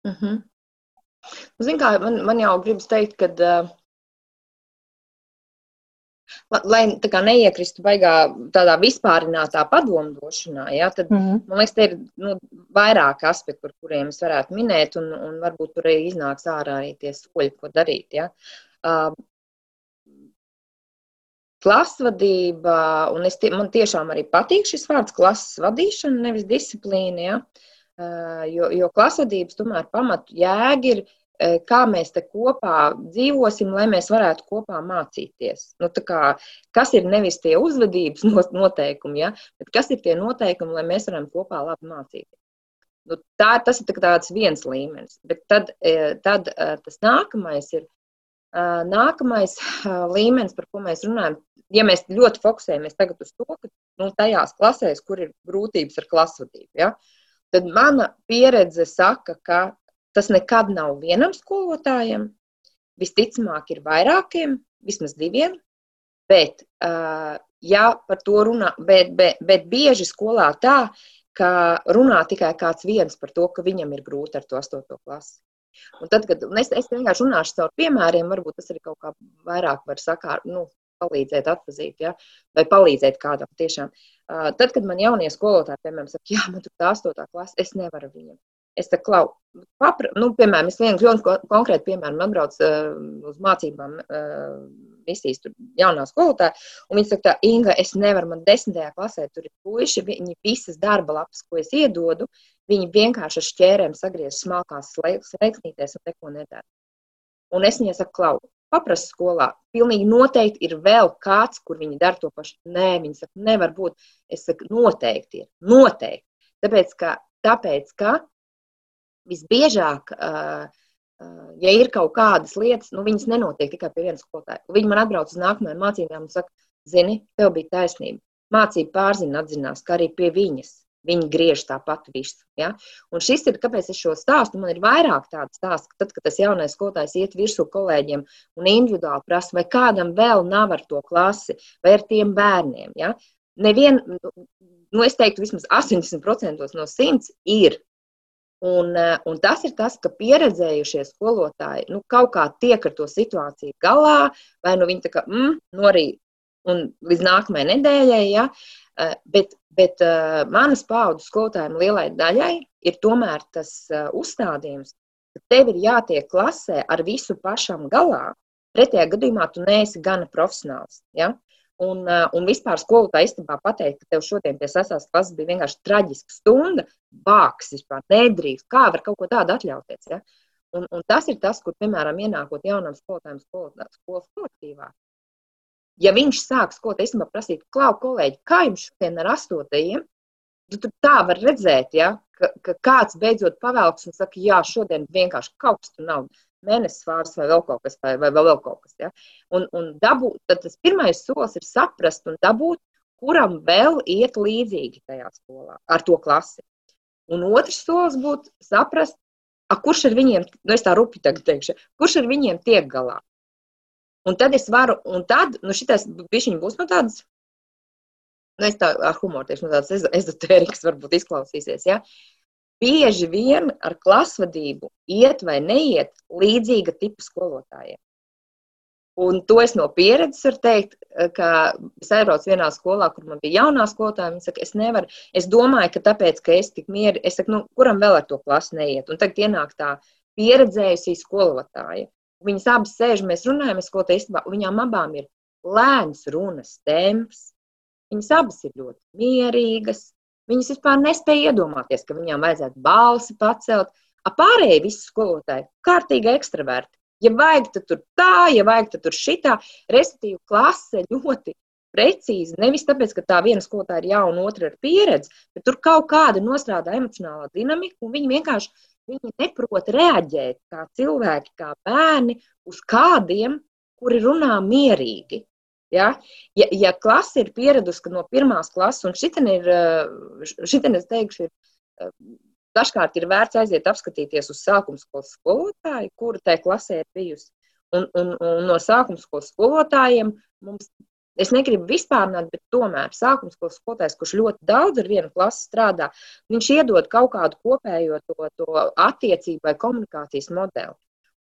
Mm -hmm. Zin, kā, man, man jau gribas teikt, ka, uh, lai kā, neiekristu baigā tādā vispārinātā padomdošanā, ja, tad mm -hmm. man liekas, te ir nu, vairāki aspekti, par kuriem es varētu minēt, un, un varbūt tur arī iznāks ārā arī tie soļi, ko darīt. Ja. Uh, Klasvadība, un es, tie, man tiešām arī patīk šis vārds klases vadīšana, nevis disciplīna, ja? jo, jo klasvadības tomēr pamatu jēga ir, kā mēs te kopā dzīvosim, lai mēs varētu kopā mācīties. Nu, kā, kas ir nevis tie uzvedības noteikumi, ja? bet kas ir tie noteikumi, lai mēs varam kopā labi mācīties. Nu, tā, tas ir tāds viens līmenis, bet tad, tad tas nākamais ir Nākamais līmenis, par ko mēs runājam, ja mēs ļoti fokusējamies tagad uz to, ka nu, tajās klasēs, kur ir grūtības ar klasvadību, ja, tad mana pieredze saka, ka tas nekad nav vienam skolotājam, visticamāk ir vairākiem, vismaz diviem, bet, ja par to runā, bet, bet, bet bieži skolā tā, ka runā tikai kāds viens par to, ka viņam ir grūti ar to astoto klasi. Un tad, kad un es, es vienkārši runāšu caur piemēriem, varbūt tas arī kaut kā vairāk var sakārt, nu, palīdzēt atzīt, ja? vai palīdzēt kādam tiešām. Uh, tad, kad man jaunie skolotāji, piemēram, saka, jā, man tur tā astotā klase, es nevaru viņam. Es tā klau, papra, nu, piemēram, es vienu ļoti konkrētu piemēru, man brauc uh, uz mācībām uh, misijas tur jaunā skolotāja, un viņa saka, tā, Inga, es nevaru, man desmitajā klasē tur ir puiši, viņi visas darba lapas, ko es iedodu, viņi vienkārši ar šķērēm sagriez smalkās slēgsnītēs un neko nedara. Un es viņai saku, klau, paprast skolā, pilnīgi noteikti ir vēl kāds, kur viņi dara to pašu. Nē, viņi saka, nevar būt. Es saku, noteikti ir, noteikti. Tāpēc, ka, tāpēc, ka visbiežāk, ja ir kaut kādas lietas, nu, viņas nenotiek tikai pie viena skolotāja. Viņi man atbrauc uz nākamajām mācībām un saka, zini, tev bija taisnība. mācību pārzina, atzinās, ka arī pie viņas Viņi griež tāpat visu. Ja? Un šis ir, kāpēc es šo stāstu, man ir vairāk tādu stāstu, ka tad, kad tas jaunais skolotājs iet virsū kolēģiem un individuāli prasa, vai kādam vēl nav ar to klasi, vai ar tiem bērniem. Ja? Nevien, nu, es teiktu, vismaz 80% no 100 ir. Un, un tas ir tas, ka pieredzējušie skolotāji nu, kaut kā tiek ar to situāciju galā, vai nu viņi tā kā mm, norīt un līdz nākamajai nedēļai. Ja? Eh, bet, bet eh, manas paudzes skolotājiem lielai daļai ir tomēr tas eh, uzstādījums, ka tev ir jātiek klasē ar visu pašam galā. Pretējā gadījumā tu neesi gana profesionāls. Ja? Un, un vispār skolotāja istabā pateikt, ka tev šodien pie sasās klases bija vienkārši traģiska stunda, bāks vispār nedrīkst, kā var kaut ko tādu atļauties. Ja? Un, un tas ir tas, kur, piemēram, ienākot jaunam skolotājam skolas kolektīvā, ja viņš sāks ko te īstenībā prasīt, klau, kolēģi, kā jums šodien ar astotajiem, nu, tad tā var redzēt, ja, ka, ka kāds beidzot pavelks un saka, jā, šodien vienkārši kaut kas tur nav. Mēnesis vārds vai vēl kaut kas, vai, vai vēl kaut kas. Ja? Un, un dabūt, tad tas pirmais solis ir saprast un dabūt, kuram vēl iet līdzīgi tajā skolā, ar to klasi. Un otrs solis būtu saprast, a, kurš ar viņiem, nu es tā rupi tagad teikšu, kurš ar viņiem tiek galā. Un tad es varu, un tad, nu, šitais bišķiņ būs no tādas, nu, es tā ar humoru tieši no tādas ezotērikas varbūt izklausīsies, ja. Bieži vien ar klasvadību iet vai neiet līdzīga tipa skolotājiem. Un to es no pieredzes varu teikt, ka es aizbraucu vienā skolā, kur man bija jaunā skolotāja. Viņa saka, es nevaru, es domāju, ka tāpēc, ka es tik mieru, es saku, nu, kuram vēl ar to klasi neiet. Un tagad ienāk tā pieredzējusī skolotāja. Viņas abas sēž, mēs runājam, es ko te īstenībā, viņām abām ir lēns runas temps. Viņas abas ir ļoti mierīgas. Viņas vispār nespēja iedomāties, ka viņām vajadzētu balsi pacelt. Apārēji visi skolotāji - kārtīgi ekstraverti. Ja vajag, tad tur tā, ja vajag, tad tur šitā. Respektīvi, klase ļoti precīzi. Nevis tāpēc, ka tā viena skolotāja ir jauna, otra ir pieredze, bet tur kaut kāda nostrādā emocionālā dinamika, un viņi vienkārši Viņi neprot reaģēt kā cilvēki, kā bērni uz kādiem, kuri runā mierīgi. Ja, ja, ja klase ir pieradusi, ka no pirmās klases, un šitien ir, šitien es teikšu, ir, dažkārt ir vērts aiziet apskatīties uz sākuma skolas skolotāju, kura tajā klasē ir bijusi. Un, un, un no sākuma skolas skolotājiem mums Es negribu vispārināt, bet tomēr sākums skolas skolotājs, kurš ļoti daudz ar vienu klasi strādā, viņš iedod kaut kādu kopējo to, to attiecību vai komunikācijas modeli.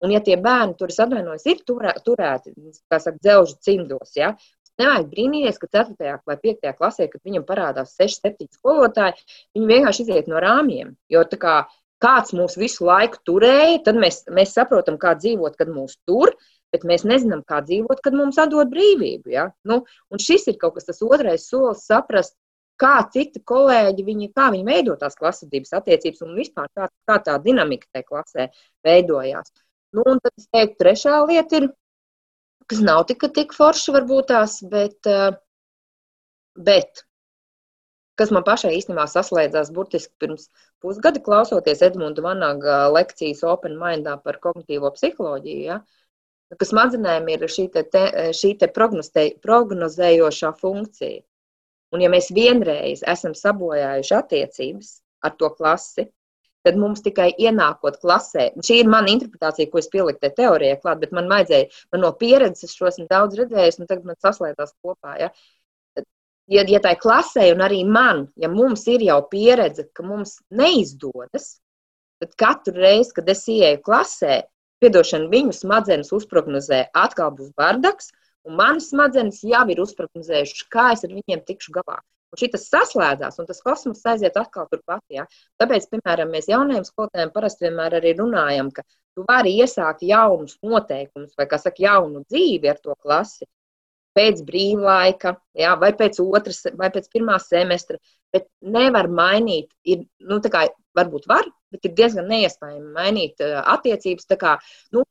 Un, ja tie bērni tur atvainojas, ir turē, turēti, kā saka, dzelžu cimdos, ja, nevajag brīnīties, ka 4. vai 5. klasē, kad viņam parādās 6, 7 skolotāji, viņi vienkārši iziet no rāmjiem. Jo kā, kāds mūs visu laiku turēja, tad mēs, mēs saprotam, kā dzīvot, kad mūs tur bet mēs nezinām, kā dzīvot, kad mums atdod brīvību. Ja? Nu, un šis ir kaut kas tas otrais solis, saprast, kā citi kolēģi, viņi, kā viņi veido tās klasvedības attiecības un vispār kā, kā tā dinamika tajā klasē veidojās. Nu, un tad es teiktu, trešā lieta ir, kas nav tik, tik forša varbūt tās, bet, bet kas man pašai īstenībā saslēdzās burtiski pirms pusgada, klausoties Edmunda Vanaga lekcijas Open Mindā par kognitīvo psiholoģiju. Ja? ka smadzenēm ir šī, te, te, šī te prognozējošā funkcija. Un, ja mēs vienreiz esam sabojājuši attiecības ar to klasi, tad mums tikai ienākot klasē, šī ir mana interpretācija, ko es pieliku te teorijai klāt, bet man vajadzēja, man no pieredzes šo esmu daudz redzējis, un tagad man saslēdzās kopā. Ja? Ja, ja tā ir klasē, un arī man, ja mums ir jau pieredze, ka mums neizdodas, tad katru reizi, kad es ieeju klasē, Piedošana, viņu smadzenes uzprognozē, atkal būs bardaks, un manas smadzenes jau ir uzprognozējušas, kā es ar viņiem tikšu galā. Un tas saslēdzās, un tas kosmos aiziet atkal turpat. Ja? Tāpēc, piemēram, mēs jaunajiem skolotājiem parasti vienmēr arī runājam, ka tu vari iesākt jaunus noteikumus vai, kā saka, jaunu dzīvi ar to klasi pēc brīvlaika, jā, vai pēc otras, vai pēc pirmā semestra, bet nevar mainīt. Ir, nu, kā, varbūt var, bet ir diezgan neiespējami mainīt attiecības. Kā, nu,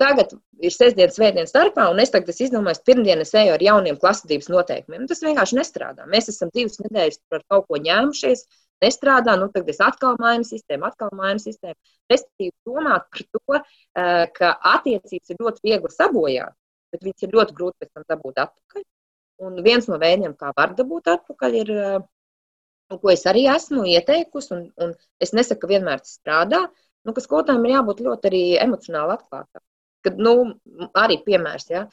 tagad ir sestdienas, svētdienas starpā, un es tagad es izdomāju, ka pirmdien es eju ar jauniem klasotības noteikumiem. Tas vienkārši nestrādā. Mēs esam divas nedēļas par kaut ko ņēmušies. Nestrādā, nu tad es atkal mainu sistēmu, atkal mainu sistēmu. Respektīvi, domāt par to, ka attiecības ir ļoti viegli sabojāt, bet viņas ir ļoti grūti pēc tam dabūt atpakaļ. Un viens no veidiem, kā var dabūt atpakaļ, ir, ko es arī esmu ieteikusi, un, un es nesaku, ka vienmēr tas strādā, nu, ka skolotājiem ir jābūt ļoti arī emocionāli atklātam. Kad, nu, arī piemērs, ja,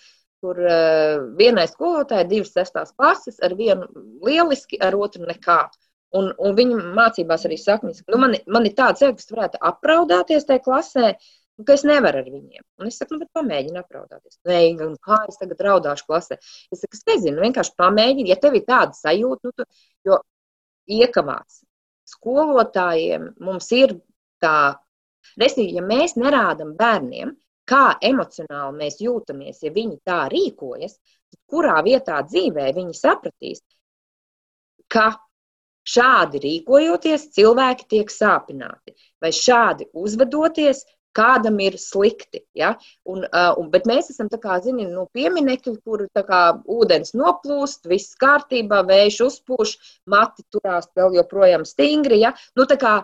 kur uh, vienai skolotājai divas sestās klases, ar vienu lieliski, ar otru nekā. Un, un viņa mācībās arī saka, ka nu, man, man ir tāds cilvēks, kas varētu apraudāties tajā klasē, Nu, ka es nevaru ar viņiem. Un es saku, nu, pamēģini apraudāties. Nē, nu, kā es tagad raudāšu klasē? Es saku, es nezinu, vienkārši pamēģini. Ja tev ir tāda sajūta, nu, tu, jo iekavās skolotājiem mums ir tā, respektīvi, ja mēs nerādam bērniem, kā emocionāli mēs jūtamies, ja viņi tā rīkojas, tad kurā vietā dzīvē viņi sapratīs, ka šādi rīkojoties, cilvēki tiek sāpināti, vai šādi uzvedoties, kādam ir slikti. Ja? Un, un, bet mēs esam zini, nu, pieminekļi, kur kā, ūdens noplūst, viss kārtībā, vējš uzpūš, mati turās vēl joprojām stingri. Ja? Nu, kā,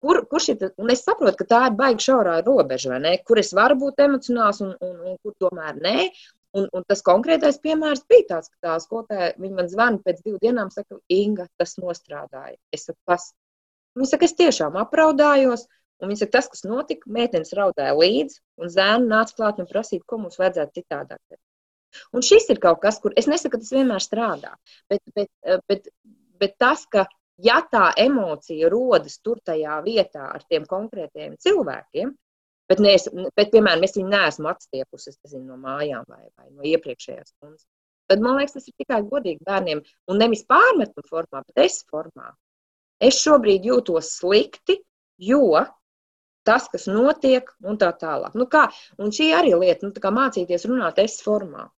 Kur, ir tas? Un es saprotu, ka tā ir baigta šaurā robeža, kur es varu būt emocionāls un, un, un kur tomēr nē. Un, un tas konkrētais piemērs bija tāds, ka tā skolotāja man zvana pēc divām dienām, saka, Inga, tas nostrādāja. Es saku, kas? Viņa saka, es tiešām apraudājos. Un viņa saka, tas, kas notika, meitenes raudāja līdzi, un zēni nāca klāt un prasīja, ko mums vajadzētu citādāk. Un šis ir kaut kas, kur es nesaku, ka tas vienmēr strādā, bet, bet, bet, bet tas, ka ja tā emocija rodas tur tajā vietā ar tiem konkrētiem cilvēkiem, bet, ne, bet piemēram, es viņu neesmu atstiepusi nezinu, no mājām vai, vai no iepriekšējās stundas, tad man liekas, tas ir tikai godīgi bērniem un nevis pārmetu formā, bet es formā. Es šobrīd jūtos slikti, jo tas, kas notiek, un tā tālāk. Nu, kā, un šī arī lieta, nu, mācīties runāt es formā,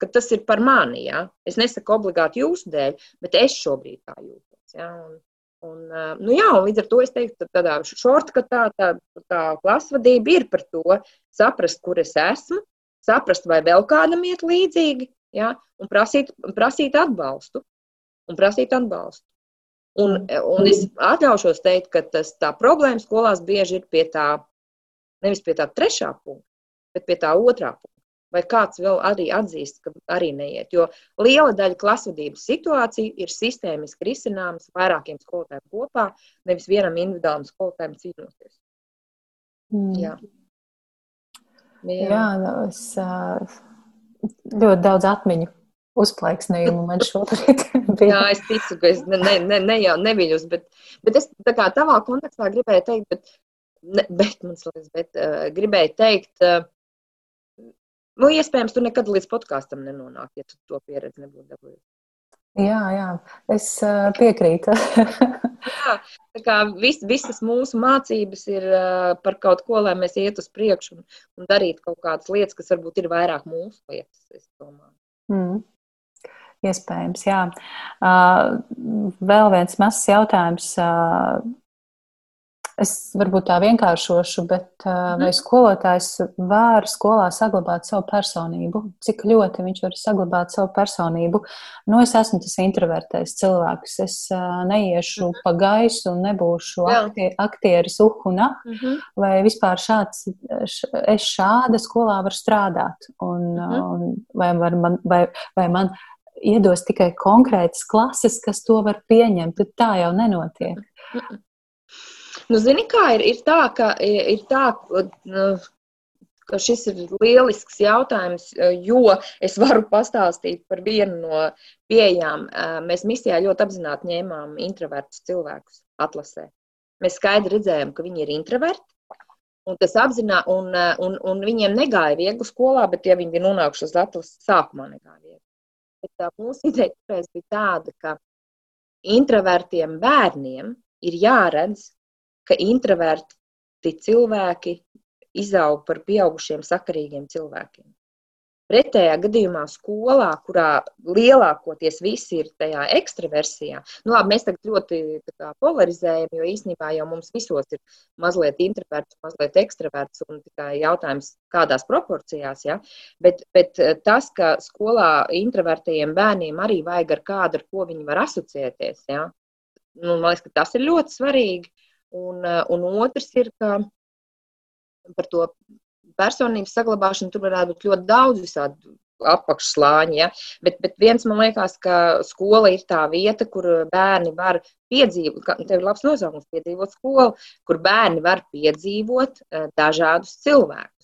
ka tas ir par mani. Ja? Es nesaku obligāti jūsu dēļ, bet es šobrīd tā jūtos. Ja? Un, un, nu, jā, un līdz ar to es teiktu, ka tādā šortkatā tā, tā klasvadība ir par to saprast, kur es esmu, saprast, vai vēl kādam iet līdzīgi, ja? un prasīt, prasīt atbalstu. Un prasīt atbalstu. Un, un es atļaušos teikt, ka tas, tā problēma skolās bieži ir pie tā, nevis pie tā trešā punkta, bet pie tā otrā punkta. Vai kāds vēl arī atzīst, ka arī neiet? Jo liela daļa klasvedības situāciju ir sistēmiski risināmas vairākiem skolotājiem kopā, nevis vienam individuālam skolotājiem cīnoties. Mm. Jā. Jā, Jā es ļoti daudz atmiņu uzplaiksnījumu man šobrīd bija. Jā, es ticu, ka es ne, ne, ne, jau neviļus, bet, bet es tā kā tavā kontekstā gribēju teikt, bet, ne, bet, man liekas, bet uh, gribēju teikt, uh, nu, iespējams, tu nekad līdz podkāstam nenonāk, ja tu to pieredzi nebūtu dabūjis. Jā, jā, es uh, piekrītu. jā, tā kā vis, visas mūsu mācības ir uh, par kaut ko, lai mēs iet uz priekšu un, un darītu kaut kādas lietas, kas varbūt ir vairāk mūsu lietas, es domāju. Mm. Iespējams, jā. Vēl viens mazs jautājums. Es varbūt tā vienkāršošu, bet vai mhm. skolotājs var skolā saglabāt savu personību? Cik ļoti viņš var saglabāt savu personību? Nu, es esmu tas introvertais cilvēks. Es neiešu mhm. pa gaisu un nebūšu aktie, aktieris uhuna. Uh -huh. Vai vispār šāds, es šāda skolā varu strādāt? Un, uh -huh. un vai, var man, vai, vai man iedos tikai konkrētas klases, kas to var pieņemt, tad tā jau nenotiek. Nu, zini, kā ir, ir tā, ka, ir tā, nu, ka šis ir lielisks jautājums, jo es varu pastāstīt par vienu no pieejām. Mēs misijā ļoti apzināti ņēmām introvertus cilvēkus atlasē. Mēs skaidri redzējām, ka viņi ir introverti. Un tas apzinā, un, un, un viņiem negāja viegli skolā, bet, ja viņi bija nonākuši uz atlases, sākumā negāja viegli. Bet tā mūsu ideja bija tāda, ka introvertiem bērniem ir jāredz, ka introverti cilvēki izaug par pieaugušiem sakarīgiem cilvēkiem. Pretējā gadījumā, skolā, kurā lielākoties visi ir tajā ekstraversijā, nu, labi, mēs tagad ļoti kā, polarizējam, jo īstenībā jau mums visos ir mazliet introverts, mazliet ekstraverts, un tikai jautājums, kādās proporcijās. Ja? Bet, bet eh, tas, ka skolā introvertajiem bērniem arī vajag ar kādu, ar ko viņi var asociēties, ja? nu, man liekas, ka tas ir ļoti svarīgi. Un, eh, un otrs ir, ka par to personības saglabāšanu tur varētu būt ļoti daudz visādi apakšslāņi. Ja? Bet, bet viens man liekas, ka skola ir tā vieta, kur bērni var piedzīvot, tev ir labs nosaukums, piedzīvot skolu, kur bērni var piedzīvot uh, dažādus cilvēkus.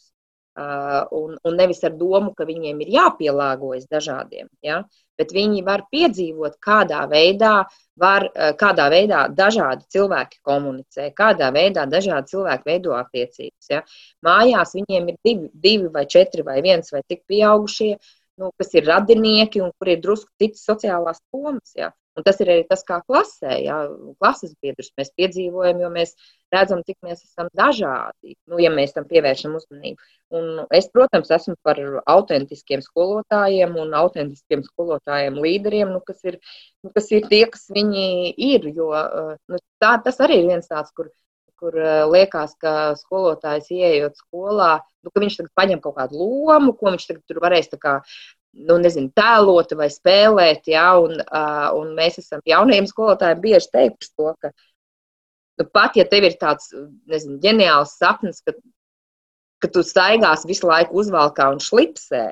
Uh, un, un nevis ar domu, ka viņiem ir jāpielāgojas dažādiem. Ja? Bet viņi var piedzīvot, kādā veidā, var, kādā veidā dažādi cilvēki komunicē, kādā veidā dažādi cilvēki veido attiecības. Ja? Mājās viņiem ir divi, divi vai četri vai viens vai tik pieaugušie, nu, kas ir radinieki un kur ir drusku citas sociālās domas. Ja? Un tas ir arī tas, kā klasē, ja klases biedrus mēs piedzīvojam, jo mēs redzam, cik mēs esam dažādi, nu, ja mēs tam pievēršam uzmanību. Un es, protams, esmu par autentiskiem skolotājiem un autentiskiem skolotājiem līderiem, nu, kas, ir, nu, kas ir tie, kas viņi ir. Jo, nu, tā, tas arī ir viens tāds, kur, kur liekas, ka skolotājs ieejot skolā, nu, ka viņš tagad paņem kaut kādu lomu, ko viņš tagad varēs kā, nu, nezinu, tēlot vai spēlēt. Ja, un, uh, un mēs esam jauniem skolotājiem bieži teikuši to, ka nu, pat ja tev ir tāds nezinu, ģeniāls sapnis, ka, ka tu staigās visu laiku uzvalkā un šlipsē.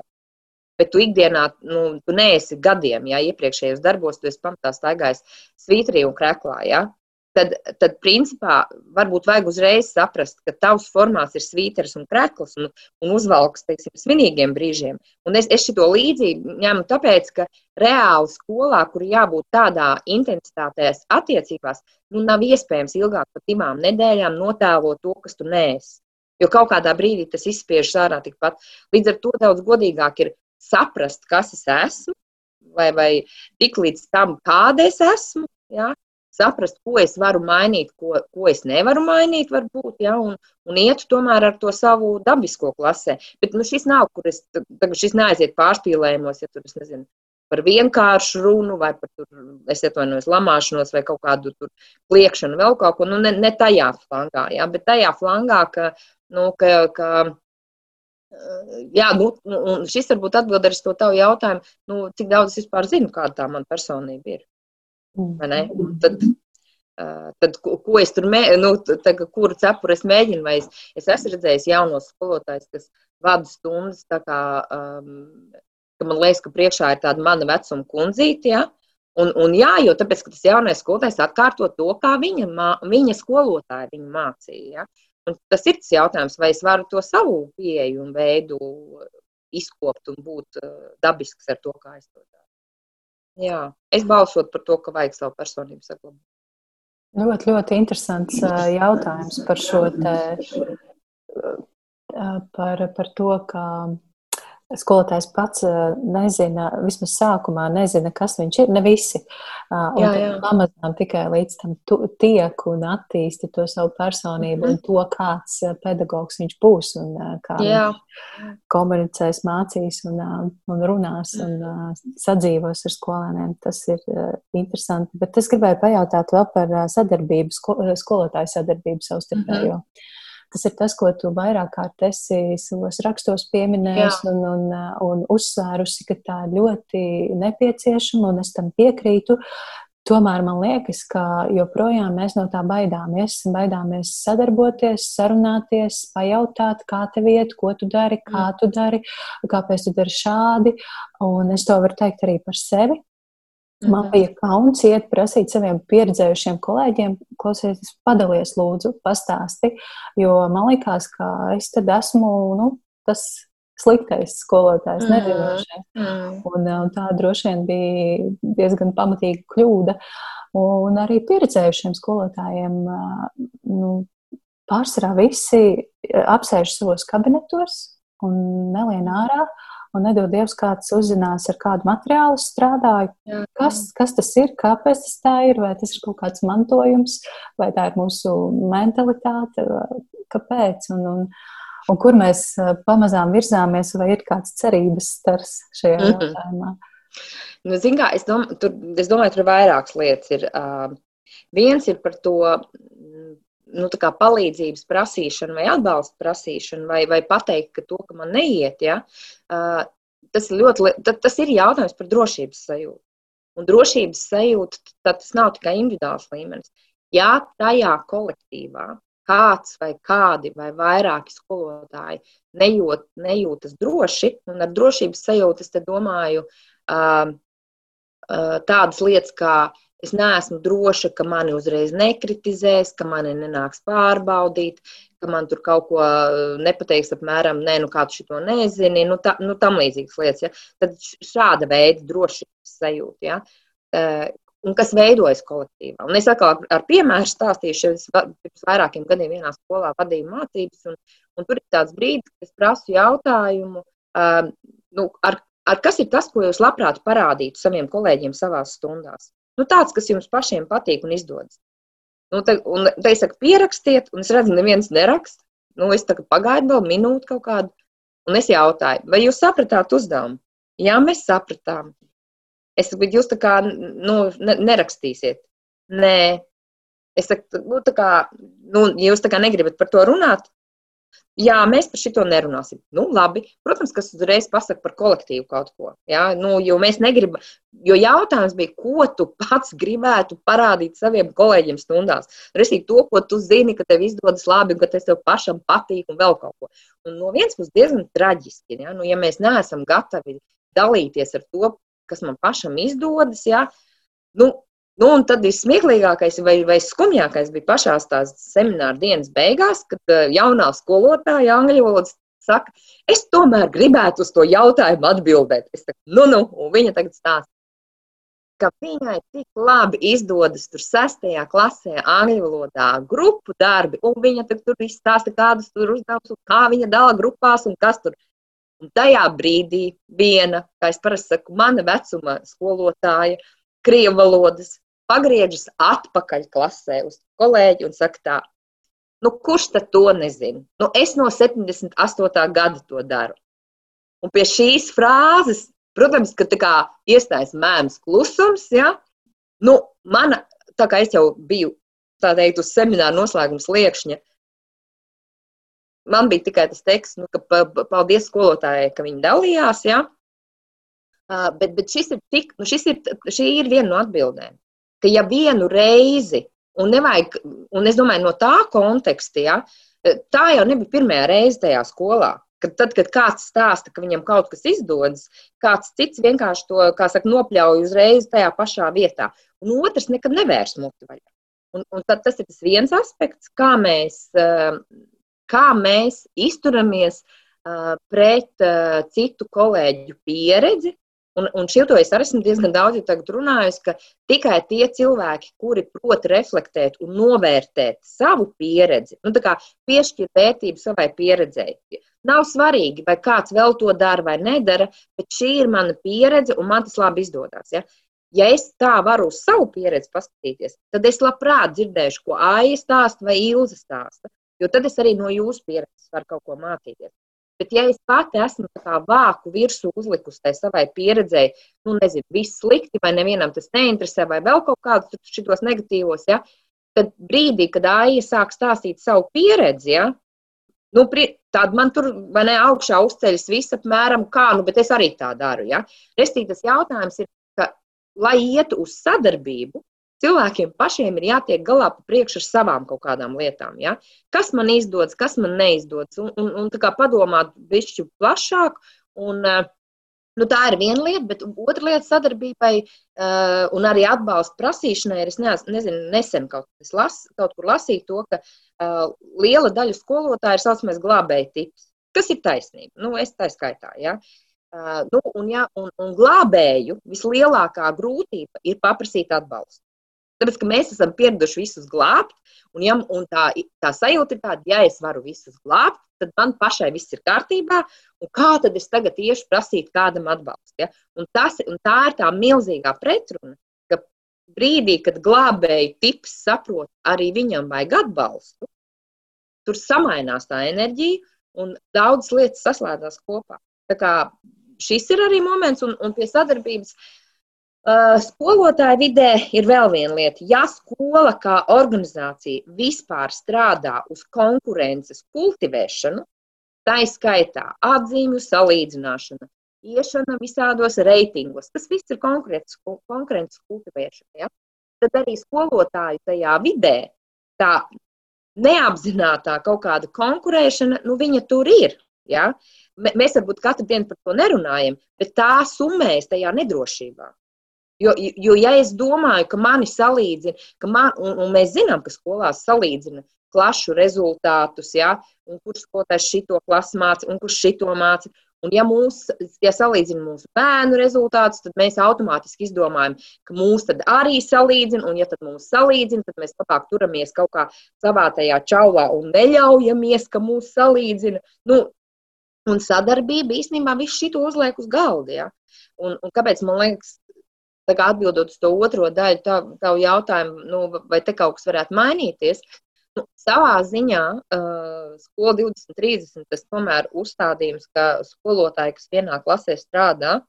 Bet tu ikdienā, nu, tu neesi gadiem, ja iepriekšējos darbos, tu esi pamatā staigājis svītrī un kreklā. Ja? Tad, tad principā varbūt vajag uzreiz saprast, ka tavs formāts ir svīters un krekls un, un uzvalks, teiksim, svinīgiem brīžiem. Un es, es šo līdzību ņemu tāpēc, ka reāli skolā, kur jābūt tādā intensitātēs attiecībās, nu nav iespējams ilgāk par divām nedēļām notēlot to, kas tu nēsi. Jo kaut kādā brīdī tas izspiežas ārā tikpat. Līdz ar to daudz godīgāk ir saprast, kas es esmu, vai, vai tik līdz tam, kāda es esmu, ja? Saprast, ko es varu mainīt, ko, ko es nevaru mainīt, varbūt, ja, un, un iet tomēr ar to savu dabisko klasē. Bet nu, šis nav, kur es tagad šis neaiziet pārspīlējumos, ja tur es nezinu. Par vienkāršu runu, vai par tur, es atvainojos, lamāšanos, vai kaut kādu tur kliekšanu, vēl kaut ko, nu, ne, ne tajā flangā, ja, bet tajā flangā, ka, nu, ka, ka Jā, nu, un šis varbūt atbild arī to tavu jautājumu, nu, cik daudz es vispār zinu, kāda tā man personība ir. Tad, tad, ko, ko es tur mēģinu, nu, tagad, kuru cepuru es mēģinu, vai es, es esmu redzējis jaunos skolotājus, kas vada stundas, tā kā, um, ka man liekas, ka priekšā ir tāda mana vecuma kundzīte, ja? Un, un jā, jo tāpēc, ka tas jaunais skolotājs atkārto to, kā viņa, mā, viņa skolotāja viņu mācīja. Ja? Un tas ir tas jautājums, vai es varu to savu pieeju un veidu izkopt un būt dabisks ar to, kā es to daru. Jā, es balsotu par to, ka vajag savu personību saglabāt. Ļoti, ļoti interesants jautājums par šo te, par, par to, ka skolotājs pats nezina, vismaz sākumā nezina, kas viņš ir. Ne visi. Un jā, jā. pamazām tikai līdz tam tu, tiek un attīsti to savu personību mm -hmm. un to, kāds pedagogs viņš būs un kā jā. viņš komunicēs, mācīs un, un runās un sadzīvos ar skolēniem. Tas ir interesanti. Bet es gribēju pajautāt vēl par sadarbību, skolotāju sadarbību savstarpējo. Mm -hmm. Tas ir tas, ko tu vairāk kārt esi savos rakstos pieminējis un, un, un uzsvērusi, ka tā ir ļoti nepieciešama, un es tam piekrītu. Tomēr man liekas, ka joprojām mēs no tā baidāmies. Baidāmies sadarboties, sarunāties, pajautāt, kā tev iet, ko tu dari, kā tu dari, kāpēc tu dari šādi. Un es to varu teikt arī par sevi. Man bija kauns iet prasīt saviem pieredzējušiem kolēģiem, klausies, padalies, lūdzu, pastāsti, jo man likās, ka es tad esmu nu, tas sliktais skolotājs, mm. nezinošais. Mm. Un, un tā droši vien bija diezgan pamatīga kļūda. Un arī pieredzējušiem skolotājiem nu, pārsvarā visi apsēž savos kabinetos un nelien ārā. Mm un nedod Dievs, kāds uzzinās, ar kādu materiālu strādāju. Jā. Kas, kas tas ir, kāpēc tas tā ir, vai tas ir kaut kāds mantojums, vai tā ir mūsu mentalitāte, kāpēc. Un, un, un kur mēs pamazām virzāmies, vai ir kāds cerības stars šajā mm -hmm. jautājumā. Nu, kā, es, dom, tur, es domāju, tur ir vairākas lietas. Ir, uh, viens ir par to nu, palīdzības prasīšanu vai atbalsta prasīšanu, vai, vai pateikt, ka to, ka man neiet, ja, tas, ļoti, tas ir jautājums par drošības sajūtu. Un drošības sajūta tas nav tikai individuāls līmenis. Ja tajā kolektīvā kāds vai kādi vai vairāki skolotāji nejūt, nejūtas droši, un ar drošības sajūtu es domāju uh, uh, tādas lietas, kā es neesmu droša, ka mani uzreiz nekritizēs, ka mani nenāks pārbaudīt, ka man tur kaut ko nepateiks, apmēram, nē, nu kā tu šo nezini, nu, tā, nu tam līdzīgas lietas. Ja? Tad šāda veida drošības sajūta. Ja? un kas veidojas kolektīvā. Un es atkal ar piemēru stāstīšu, es pirms vairākiem gadiem vienā skolā vadīju mācības, un, un tur ir tāds brīdis, kad es prasu jautājumu, uh, nu, ar, ar kas ir tas, ko jūs labprāt parādītu saviem kolēģiem savās stundās. Nu, tāds, kas jums pašiem patīk un izdodas. Nu, te, un te es saku, pierakstiet, un es redzu, neviens neraksta. Nu, es tagad pagaidu vēl minūti kaut kādu, un es jautāju, vai jūs sapratāt uzdevumu? Jā, mēs sapratām. Es saku, bet jūs tā kā nu, nerakstīsiet. Nē, es saku, nu, tā kā, nu, ja jūs tā kā negribat par to runāt, jā, mēs par šito nerunāsim. Nu, labi, protams, kas uzreiz pasaka par kolektīvu kaut ko. Jā, nu, jo mēs negribam, jo jautājums bija, ko tu pats gribētu parādīt saviem kolēģiem stundās. Resīgi to, ko tu zini, ka tev izdodas labi ka tas tev pašam patīk un vēl kaut ko. Un no vienas puses diezgan traģiski, jā, nu, ja mēs neesam gatavi dalīties ar to, kas man pašam izdodas. Ja? Nu, nu, un tad vismieklīgākais vai, vai skumjākais bija pašā tās semināra dienas beigās, kad uh, jaunā skolotāja angļu valodas saka, es tomēr gribētu uz to jautājumu atbildēt. Es saku, nu, nu, un viņa tagad stāsta. Ka viņai tik labi izdodas tur sestajā klasē, angļu valodā, grupu darbi, un viņa tur izstāsta, kādas tur uzdevumus, kā viņa dala grupās un kas tur Un tajā brīdī viena, kā es parasti saku, mana vecuma skolotāja, krievu valodas, pagriežas atpakaļ klasē uz kolēģi un saka tā, nu kurš tad to nezina? Nu, es no 78. gada to daru. Un pie šīs frāzes, protams, ka tā kā iestājas mēms klusums, ja? nu, mana, tā kā es jau biju, tā teikt, uz semināru noslēguma sliekšņa, man bija tikai tas teksts, nu, ka paldies skolotājai, ka viņi dalījās. Ja? Uh, bet, bet šis ir tik, nu, šis ir, šī ir viena no atbildēm. Ka ja vienu reizi, un, nevajag, un es domāju, no tā konteksta, ja, tā jau nebija pirmā reize tajā skolā. Kad, tad, kad kāds stāsta, ka viņam kaut kas izdodas, kāds cits vienkārši to saka, nopļauj uzreiz tajā pašā vietā. Un otrs nekad nevērs muti vaļā. Un, un tad, tas ir tas viens aspekts, kā mēs uh, kā mēs izturamies uh, pret uh, citu kolēģu pieredzi. Un, un šito es arī esmu diezgan daudz runājusi, ka tikai tie cilvēki, kuri prot reflektēt un novērtēt savu pieredzi, nu, piešķir vērtību savai pieredzei. Nav svarīgi, vai kāds vēl to dara vai nedara, bet šī ir mana pieredze un man tas labi izdodas. Ja? Ja es tā varu uz savu pieredzi paskatīties, tad es labprāt dzirdēšu, ko Aija stāsta vai Ilza stāsta. Jo tad es arī no jūsu pieredzes varu kaut ko mācīties. Bet, ja es pati esmu vāku virsū uzlikusi tai savai pieredzēji, nu, nezinu, viss slikti, vai nevienam tas neinteresē, vai vēl kaut kādus šitos negatīvos, ja, tad brīdī, kad Aija sāk stāstīt savu pieredzi, ja, nu, tāda man tur, vai ne, augšā uzceļas viss apmēram kā, nu, bet es arī tā daru, ja. Restīt tas jautājums ir, ka, lai ietu uz sadarbību, Cilvēkiem pašiem ir jātiek galā pa priekšu ar savām kaut kādām lietām. Ja? Kas man izdodas, kas man neizdodas, un, un, un tā kā padomāt bišķi plašāk. Un, eh, Nu, tā ir viena lieta, bet otra lieta sadarbībai uh, un arī atbalsta prasīšanai ir. Es neaz, nezinu, nesen kaut, las, kaut kur lasīju to, ka uh, liela daļa skolotāju ir saucamais glābēji tips. Kas ir taisnība? Nu, es tā skaitā. Ja? Uh, nu, un, ja, un, un glābēju vislielākā grūtība ir paprasīt atbalstu. Tāpēc, ka mēs esam pieraduši visus glābt, un, ja, un tā, tā sajūta ir tāda, ja es varu visus glābt, tad man pašai viss ir kārtībā, un kā tad es tagad iešu prasīt kādam atbalstu. Ja? Un tas, un tā ir tā milzīgā pretruna, ka brīdī, kad glābēji tips saprot, arī viņam vajag atbalstu, tur samainās tā enerģija, un daudzas lietas saslēdzās kopā. Tā kā šis ir arī moments, un, un pie sadarbības uh, skolotāju vidē ir vēl viena lieta. Ja skola kā organizācija vispār strādā uz konkurences kultivēšanu, tā izskaitā atzīmju salīdzināšana, iešana visādos reitingos, tas viss ir konkurences, konkurences kultivēšana. Ja? Tad arī skolotāju tajā vidē tā neapzinātā kaut kāda konkurēšana, nu, viņa tur ir. Ja? Mēs varbūt katru dienu par to nerunājam, bet tā summējas tajā nedrošībā. Jo, jo, ja es domāju, ka mani salīdzina, ka man, un, un mēs zinām, ka skolās salīdzina klašu rezultātus, ja, un kurš skolotājs šito klasu māca, un kurš šito māca, Un, ja mūs, ja salīdzina mūsu bērnu rezultātus, tad mēs automātiski izdomājam, ka mūs arī salīdzina, un, ja tad mūs salīdzina, tad mēs labāk turamies kaut kā savā tajā čaulā un neļaujamies, ka mūs salīdzina. Nu, un sadarbība īstenībā visu šo uzliek uz galda. Ja? Un, un kāpēc man liekas, atbildot uz to otro daļu, tavu tā jautājumu, nu, vai te kaut kas varētu mainīties, Nu, savā ziņā uh, skola 2030 tas tomēr uzstādījums, ka skolotāji, kas vienā klasē strādā,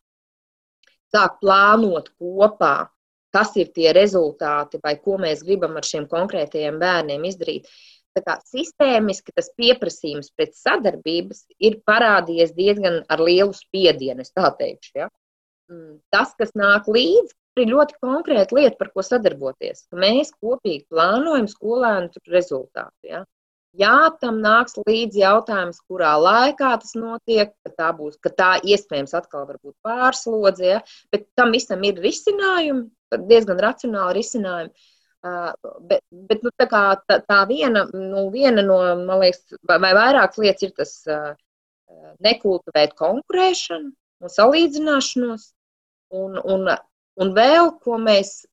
sāk plānot kopā, kas ir tie rezultāti vai ko mēs gribam ar šiem konkrētajiem bērniem izdarīt. Tā kā sistēmiski tas pieprasījums pēc sadarbības ir parādījies diezgan ar lielu spiedienu, es tā teikšu. Ja? Tas, kas nāk līdzi, ir ļoti konkrēta lieta, par ko sadarboties. Mēs kopīgi plānojam skolēnu rezultātu. Ja? Jā, tam nāks līdzi jautājums, kurā laikā tas notiek, ka tā būs, ka tā iespējams atkal var būt pārslodze, ja? bet tam visam ir risinājumi, diezgan racionāli risinājumi. Uh, bet bet nu, tā, tā, tā viena, nu, viena no, man liekas, vai vairākas lietas ir tas uh, nekultivēt konkurēšanu un salīdzināšanos, un, un Un vēl, ko mēs,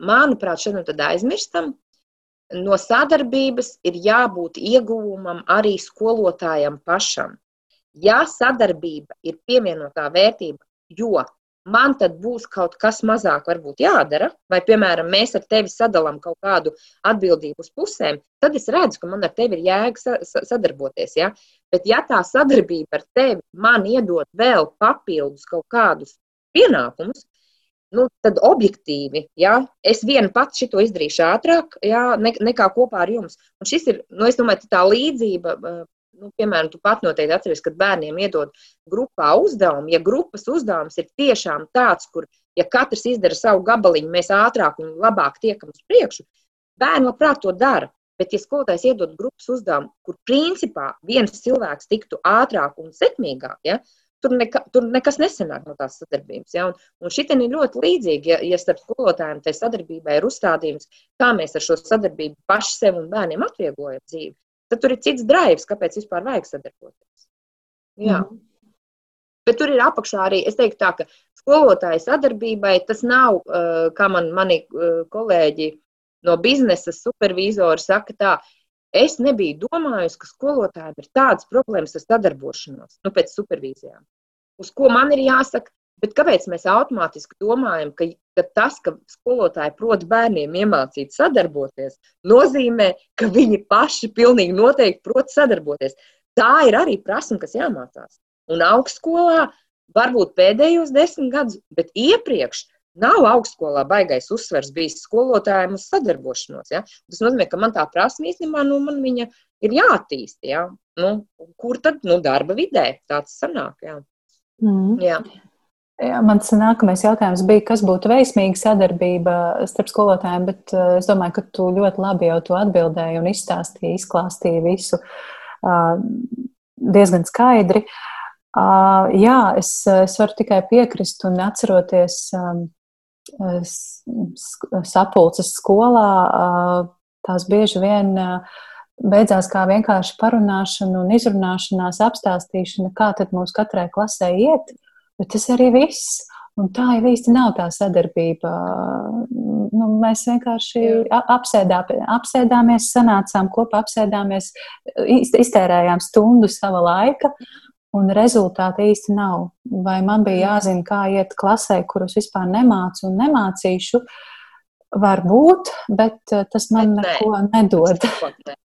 manuprāt, šodien aizmirstam, no sadarbības ir jābūt ieguvumam arī skolotājam pašam. Ja sadarbība ir pievienotā vērtība, jo man tad būs kaut kas mazāk varbūt jādara, vai, piemēram, mēs ar tevi sadalām kaut kādu atbildību uz pusēm, tad es redzu, ka man ar tevi ir jēga sadarboties. Ja? Bet, ja tā sadarbība ar tevi man iedod vēl papildus kaut kādus pienākumus, nu, tad objektīvi, ja, es viena pati šo izdarīšu ātrāk, ja, ne, nekā kopā ar jums. Un šis ir, nu, es domāju, tā līdzība, nu, piemēram, tu pat noteikti atceries, kad bērniem iedod grupā uzdevumu. Ja grupas uzdevums ir tiešām tāds, kur, ja katrs izdara savu gabaliņu, mēs ātrāk un labāk tiekam uz priekšu, bērni labprāt to dara. Bet, ja skolotājs iedod grupas uzdevumu, kur principā viens cilvēks tiktu ātrāk un sekmīgāk, ja, tur, neka, tur nekas nesenāk no tās sadarbības. Ja? Un, un šitie ir ļoti līdzīgi, ja, ja starp skolotājiem tai sadarbībai ir uzstādījums, kā mēs ar šo sadarbību paši sev un bērniem atvieglojam dzīvi. Tad tur ir cits drives, kāpēc vispār vajag sadarboties. Jā. Mm. Bet tur ir apakšā arī, es teiktu, tā, ka skolotāja sadarbībai tas nav, kā man mani kolēģi no biznesa supervizori saka, tā, Es nebiju domājusi, ka skolotājiem ir tādas problēmas ar sadarbošanos, nu, pēc supervīzijām. Uz ko man ir jāsaka, bet kāpēc mēs automātiski domājam, ka, ka tas, ka skolotāji prot bērniem iemācīt sadarboties, nozīmē, ka viņi paši pilnīgi noteikti prot sadarboties. Tā ir arī prasme, kas jāmācās. Un augstskolā varbūt pēdējos desmit gadus, bet iepriekš Nav augstskolā baigais uzsvers bijis skolotājiem uz sadarbošanos. Ja? Tas nozīmē, ka man tā prasme īstenībā nu, man viņa ir jāattīst. Ja? Nu, kur tad nu, darba vidē tāds sanāk? Ja? Mm. Jā. Jā, mans nākamais jautājums bija, kas būtu veiksmīga sadarbība starp skolotājiem, bet uh, es domāju, ka tu ļoti labi jau to atbildēji un izstāstīji, izklāstīji visu uh, diezgan skaidri. Uh, jā, es, es varu tikai piekrist un atceroties um, sapulces skolā, tās bieži vien beidzās kā vienkārši parunāšana un izrunāšanās, apstāstīšana, kā tad mums katrai klasē iet, bet tas arī viss. Un tā jau īsti nav tā sadarbība. Nu, mēs vienkārši apsēdā, apsēdāmies, sanācām kopā, apsēdāmies, iztērējām stundu sava laika un rezultāti īsti nav. Vai man bija mm. jāzina, kā iet klasē, kurus vispār nemācu un nemācīšu, varbūt, bet eh, tas man neko ne. nedod.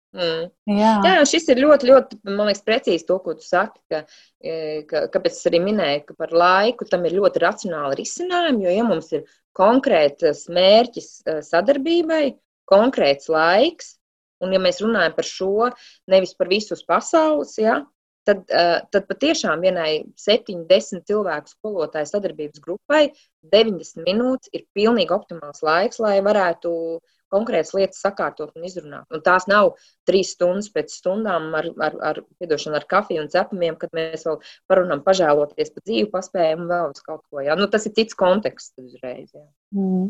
Mm. Jā. Jā, šis ir ļoti, ļoti, man liekas, precīzi to, ko tu saki, ka, e, ka, kāpēc es arī minēju, ka par laiku tam ir ļoti racionāli risinājumi, jo, ja mums ir konkrēts mērķis e, sadarbībai, konkrēts laiks, un ja mēs runājam par šo, nevis par visu uz pasaules, ja, tad, eh, tad patiešām vienai 7-10 cilvēku skolotāju sadarbības grupai 90 minūtes ir pilnīgi optimāls laiks, lai varētu konkrētas lietas sakārtot un izrunāt. Un tās nav trīs stundas pēc stundām ar, ar, ar, ar kafiju un cepumiem, kad mēs vēl parunām pažēloties par dzīvi, paspējam vēl uz kaut ko. Jā. Nu, tas ir cits konteksts uzreiz. Jā. Mm.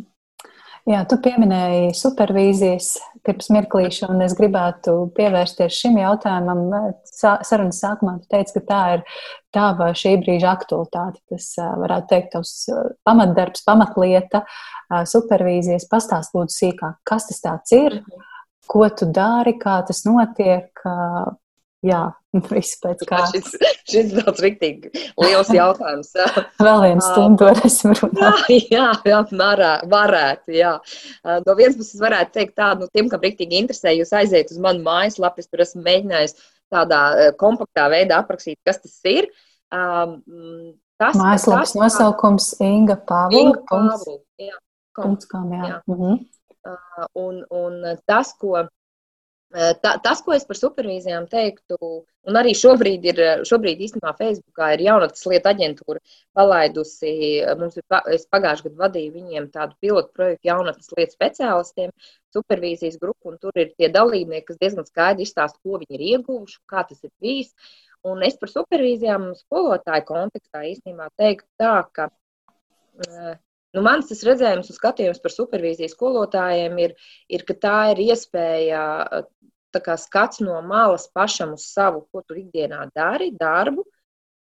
Jā, tu pieminēji supervīzijas pirms mirklīša, un es gribētu pievērsties šim jautājumam. Sarunas sākumā tu teici, ka tā ir tava šī brīža aktualitāte. Tas varētu teikt, tavs pamatdarbs, pamatlieta, supervīzijas. Pastāst lūdzu sīkāk, kas tas tāds ir, mhm. ko tu dari, kā tas notiek, Jā, viss pēc kā. Šis, šis tāds riktīgi liels jautājums. Jā. Vēl vienu stundu varēsim runāt. Jā, jā, jā varā, varētu, jā. No vienas puses varētu teikt tā, nu, tiem, kam riktīgi interesē, jūs aiziet uz manu mājaslapu, es tur esmu mēģinājis tādā kompaktā veidā aprakstīt, kas tas ir. Um, tas, Mājaslapas tas, nosaukums Inga Pāvula. Inga Pāvula, jā. Punkts, jā. jā. Mm -hmm. uh, un, un tas, ko Tā, tas, ko es par supervīzijām teiktu, un arī šobrīd ir, šobrīd īstenībā Facebookā ir jaunatnes lietu aģentūra palaidusi, mums ir, es pagājušajā gadā vadīju viņiem tādu pilotu projektu jaunatnes lietu speciālistiem, supervīzijas grupu, un tur ir tie dalībnieki, kas diezgan skaidri izstāsta, ko viņi ir ieguvuši, kā tas ir bijis. Un es par supervīzijām skolotāju kontekstā īstenībā teiktu tā, ka Nu, mans tas redzējums un skatījums par supervīzijas skolotājiem ir, ir, ka tā ir iespēja kā skats no malas pašam uz savu, ko tu ikdienā dari, darbu.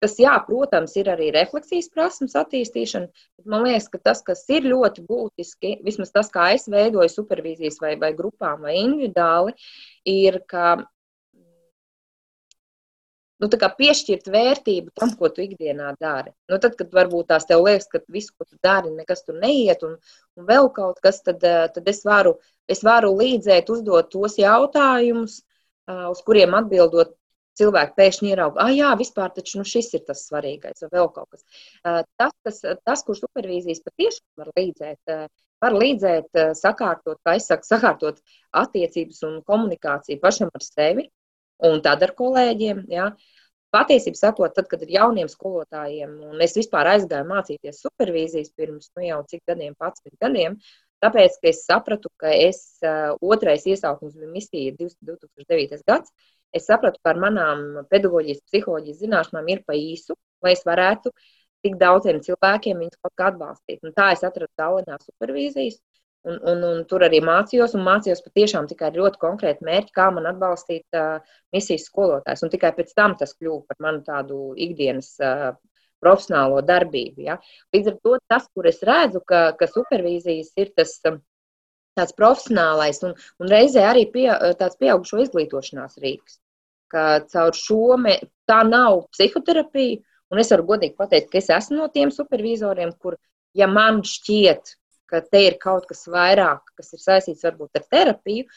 Tas, jā, protams, ir arī refleksijas prasmes attīstīšana, bet man liekas, ka tas, kas ir ļoti būtiski, vismaz tas, kā es veidoju supervīzijas vai, vai grupām vai individuāli, ir, ka nu, piešķirt vērtību tam, ko tu ikdienā dari. Nu, tad, kad varbūt tās tev liekas, ka viss, ko tu dari, nekas tur neiet, un, un vēl kaut kas, tad, tad es varu es varu līdzēt, uzdot tos jautājumus, uz kuriem atbildot. Cilvēki pēkšņi ierauga, ah, jā, vispār taču nu, šis ir tas svarīgais, vai vēl kaut kas. Tas, kas, tas kur supervīzijas patiešām var līdzēt, var līdzēt, sakārtot, kā es saku, sakārtot attiecības un komunikāciju pašam ar sevi un tad ar kolēģiem. Ja. Patiesībā sakot, tad, kad ir jauniem skolotājiem, un es vispār aizgāju mācīties supervīzijas pirms nu, jau cik gadiem, 11 gadiem, Tāpēc, ka es sapratu, ka es otrais iesaukums bija misija 2009. gads, es sapratu, ka ar manām pedagoģijas, psiholoģijas zināšanām ir pa īsu, lai es varētu tik daudziem cilvēkiem viņus kaut kā atbalstīt. Un tā es atradu Tallinā supervīzijas, un, un, un tur arī mācījos, un mācījos patiešām tikai ļoti konkrēti mērķi, kā man atbalstīt uh, misijas skolotājs. Un tikai pēc tam tas kļuva par manu tādu ikdienas uh, profesionālo darbību. Ja? Līdz ar to tas, kur es redzu, ka, ka supervīzijas ir tas um, tāds profesionālais un, un reizē arī pie, tāds pieaugušo izglītošanās rīks. Ka caur šo me, tā nav psihoterapija, un es varu godīgi pateikt, ka es esmu no tiem supervizoriem, kur, ja man šķiet, ka te ir kaut kas vairāk, kas ir saistīts varbūt ar terapiju,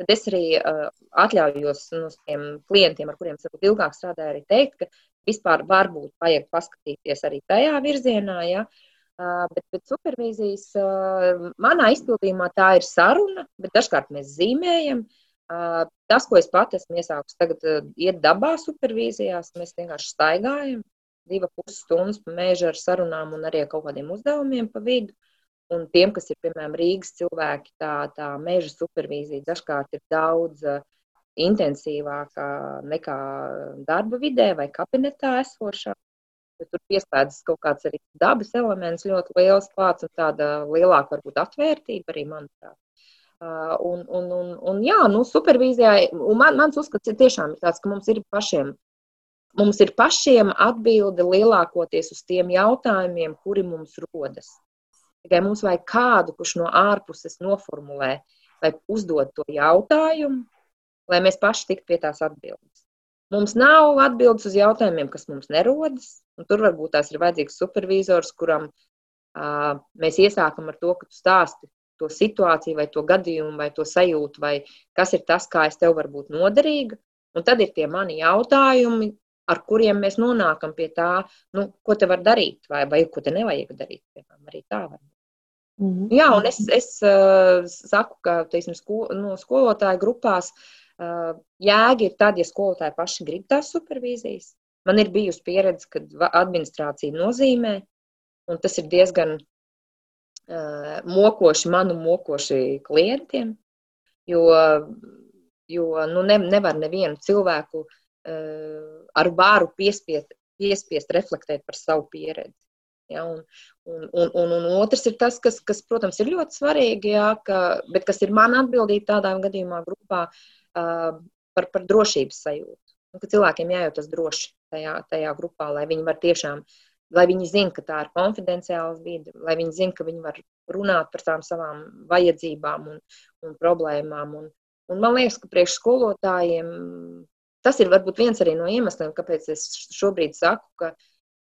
tad es arī uh, atļaujos no tiem klientiem, ar kuriem varbūt ilgāk strādāju, arī teikt, ka vispār varbūt vajag paskatīties arī tajā virzienā. Ja? Bet pēc supervīzijas manā izpildījumā tā ir saruna, bet dažkārt mēs zīmējam. Tas, ko es pati esmu iesākusi tagad, iet dabā supervīzijās, mēs vienkārši staigājam divas puses stundas pa mēžu ar sarunām un arī kaut kādiem uzdevumiem pa vidu. Un tiem, kas ir, piemēram, Rīgas cilvēki, tā, tā meža supervīzija dažkārt ir daudz uh, intensīvākā nekā darba vidē vai kabinetā esošā. Tur pieslēdzas kaut kāds arī dabas elements ļoti liels klāts un tāda lielāka varbūt atvērtība arī, manuprāt. Uh, un, un, un, un jā, nu, supervīzijā, un man, mans uzskats ir tiešām tāds, ka mums ir pašiem, mums ir pašiem atbilde lielākoties uz tiem jautājumiem, kuri mums rodas. Tikai mums vajag kādu, kurš no ārpuses noformulē vai uzdod to jautājumu, lai mēs paši tiktu pie tās atbildes. Mums nav atbildes uz jautājumiem, kas mums nerodas. Tur varbūt tās ir vajadzīgs supervizors, kuram uh, mēs iesākam ar to, ka tu stāsti to situāciju, vai to gadījumu, vai to sajūtu, vai kas ir tas, kā es tev varu būt noderīga. Un tad ir tie mani jautājumi, ar kuriem mēs nonākam pie tā, nu, ko te var darīt, vai, vai ko te nevajag darīt. Piemēram, arī tā var būt. -hmm. Jā, un es, es uh, saku, ka teiksim, sko, no skolotāju grupās uh, Jēga ir tad, ja skolotāji paši grib tās supervīzijas. Man ir bijusi pieredze, kad administrācija nozīmē, un tas ir diezgan mokoši, manu mokoši klientiem, jo, jo nu, ne, nevar nevienu cilvēku ar varu piespiest, piespiest reflektēt par savu pieredzi. Ja, un, un, un, un, un otrs ir tas, kas, kas, protams, ir ļoti svarīgi, ja, ka, bet kas ir man atbildīgi tādā gadījumā grupā uh, par, par drošības sajūtu. Un, ka cilvēkiem jājūtas droši tajā, tajā grupā, lai viņi var tiešām, lai viņi zina, ka tā ir konfidenciāla vide, lai viņi zina, ka viņi var runāt par tām savām vajadzībām un, un problēmām. Un, un man liekas, ka priekš skolotājiem tas ir varbūt viens arī no iemesliem, kāpēc es šobrīd saku, ka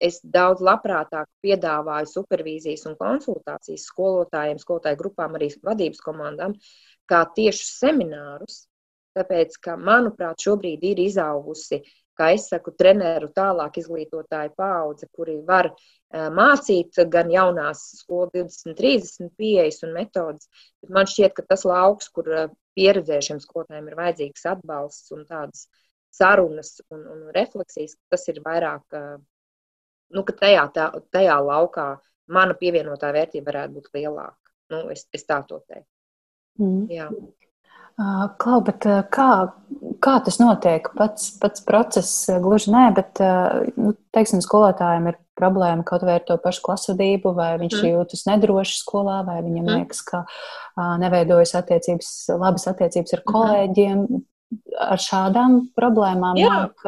es daudz labprātāk piedāvāju supervīzijas un konsultācijas skolotājiem, skolotāju grupām, arī vadības komandām, kā tiešus seminārus. Tāpēc, ka, manuprāt, šobrīd ir izaugusi, kā es saku, treneru tālāk izglītotāju paudze, kuri var mācīt gan jaunās skolu 20, 30 pieejas un metodas, man šķiet, ka tas lauks, kur pieredzējušiem skolotājiem ir vajadzīgs atbalsts un tādas sarunas un, un refleksijas, tas ir vairāk nu, ka tajā, tā, tajā laukā mana pievienotā vērtība varētu būt lielāka. Nu, es, es tā to teiktu. Mm. Jā. Klau, bet kā, kā tas notiek? Pats, pats process gluži nē, bet, nu, teiksim, skolotājiem ir problēma kaut vai ar to pašu klasvedību, vai viņš mm. jūtas nedroši skolā, vai viņam mm. liekas, ka neveidojas attiecības, labas attiecības ar mhm. kolēģiem. Ar šādām problēmām nāk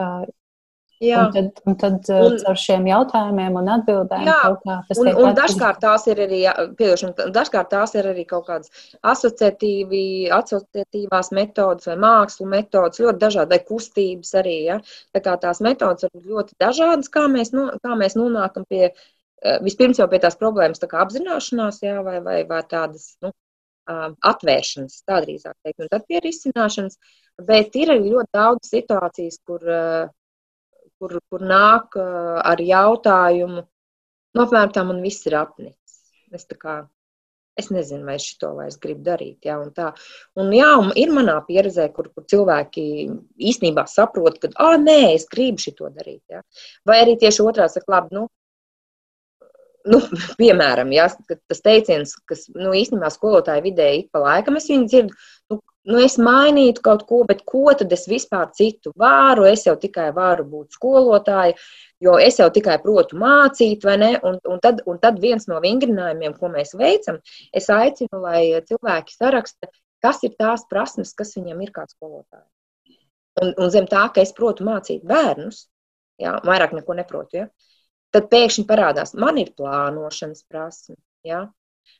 Jā. Un tad, un tad uh, un, ar šiem jautājumiem un atbildēm jā, kaut kā tas un, un dažkārt tās ir arī, piedošana, dažkārt tās ir arī kaut kādas asociatīvi, asociatīvās metodas vai mākslu metodas, ļoti dažādi, vai kustības arī, ja. Tā kā tās metodas ir ļoti dažādas, kā mēs, nu, kā mēs nonākam pie, eh, vispirms jau pie tās problēmas tā kā apzināšanās, jā, vai, vai, vai tādas, nu, atvēršanas, tā drīzāk teikt, un tad pie risināšanas, bet ir arī ļoti daudz situācijas, kur kur, kur nāk ar jautājumu, nu, apmēram tā man viss ir apnicis. Es tā kā, es nezinu, vai es to vairs gribu darīt. Ja, un tā. un, jā, un ir manā pieredzē, kur, kur cilvēki īstenībā saprot, ka, ah, nē, es gribu šo darīt. Ja. Vai arī tieši otrā saka, labi, nu, nu, piemēram, ja, tas teiciens, kas nu, īstenībā skolotāja vidē ik pa laikam es viņu dzirdu, nu, es mainītu kaut ko, bet ko tad es vispār citu varu? Es jau tikai varu būt skolotāja, jo es jau tikai protu mācīt, vai ne? Un, un, tad, un tad viens no vingrinājumiem, ko mēs veicam, es aicinu, lai cilvēki saraksta, kas ir tās prasmes, kas viņam ir kā skolotājai. Un, un zem tā, ka es protu mācīt bērnus, jā, vairāk neko neprotu, ja, tad pēkšņi parādās, man ir plānošanas prasme, ja,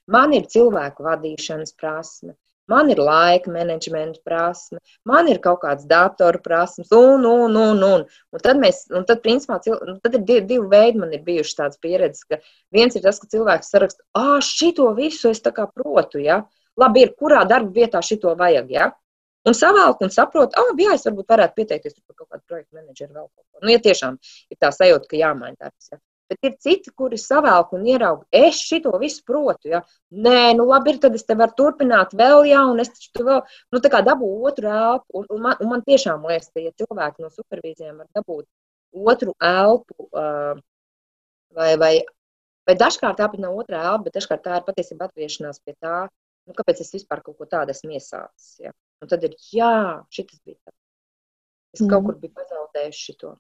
man ir cilvēku vadīšanas prasme, man ir laika menedžmenta prasme, man ir kaut kāds datoru prasmes, un, un, un, un. un tad mēs, un tad, principā, cil, nu, tad ir divi, divi veidi, man ir bijušas tādas pieredzes, ka viens ir tas, ka cilvēks saraksta, ah, šito visu es tā kā protu, ja? Labi, ir, kurā darba vietā šito vajag, ja? Un savēlk un saprot, ah, jā, es varbūt varētu pieteikties par kaut kādu projektu menedžeru vēl kaut ko. Nu, ja tiešām ir tā sajūta, ka jāmaina darbs. Ja? Bet ir citi, kuri savēlk un ierauga, es šito visu protu. Ja? Nē, nu labi, ir, tad es te varu turpināt vēl, ja, un es taču vēl, nu tā kā dabū otru elpu. Un, un, man, un man tiešām liekas, ka, ja cilvēki no supervīzijām var dabūt otru elpu, uh, vai, vai, vai dažkārt tā pat nav otrā elpa, bet dažkārt tā ir patiesībā atgriešanās pie tā, nu, kāpēc es vispār kaut ko tādu esmu iesācis. Ja? Un tad ir, jā, šis bija tāds. Es mm. kaut kur biju pazaudējis šo.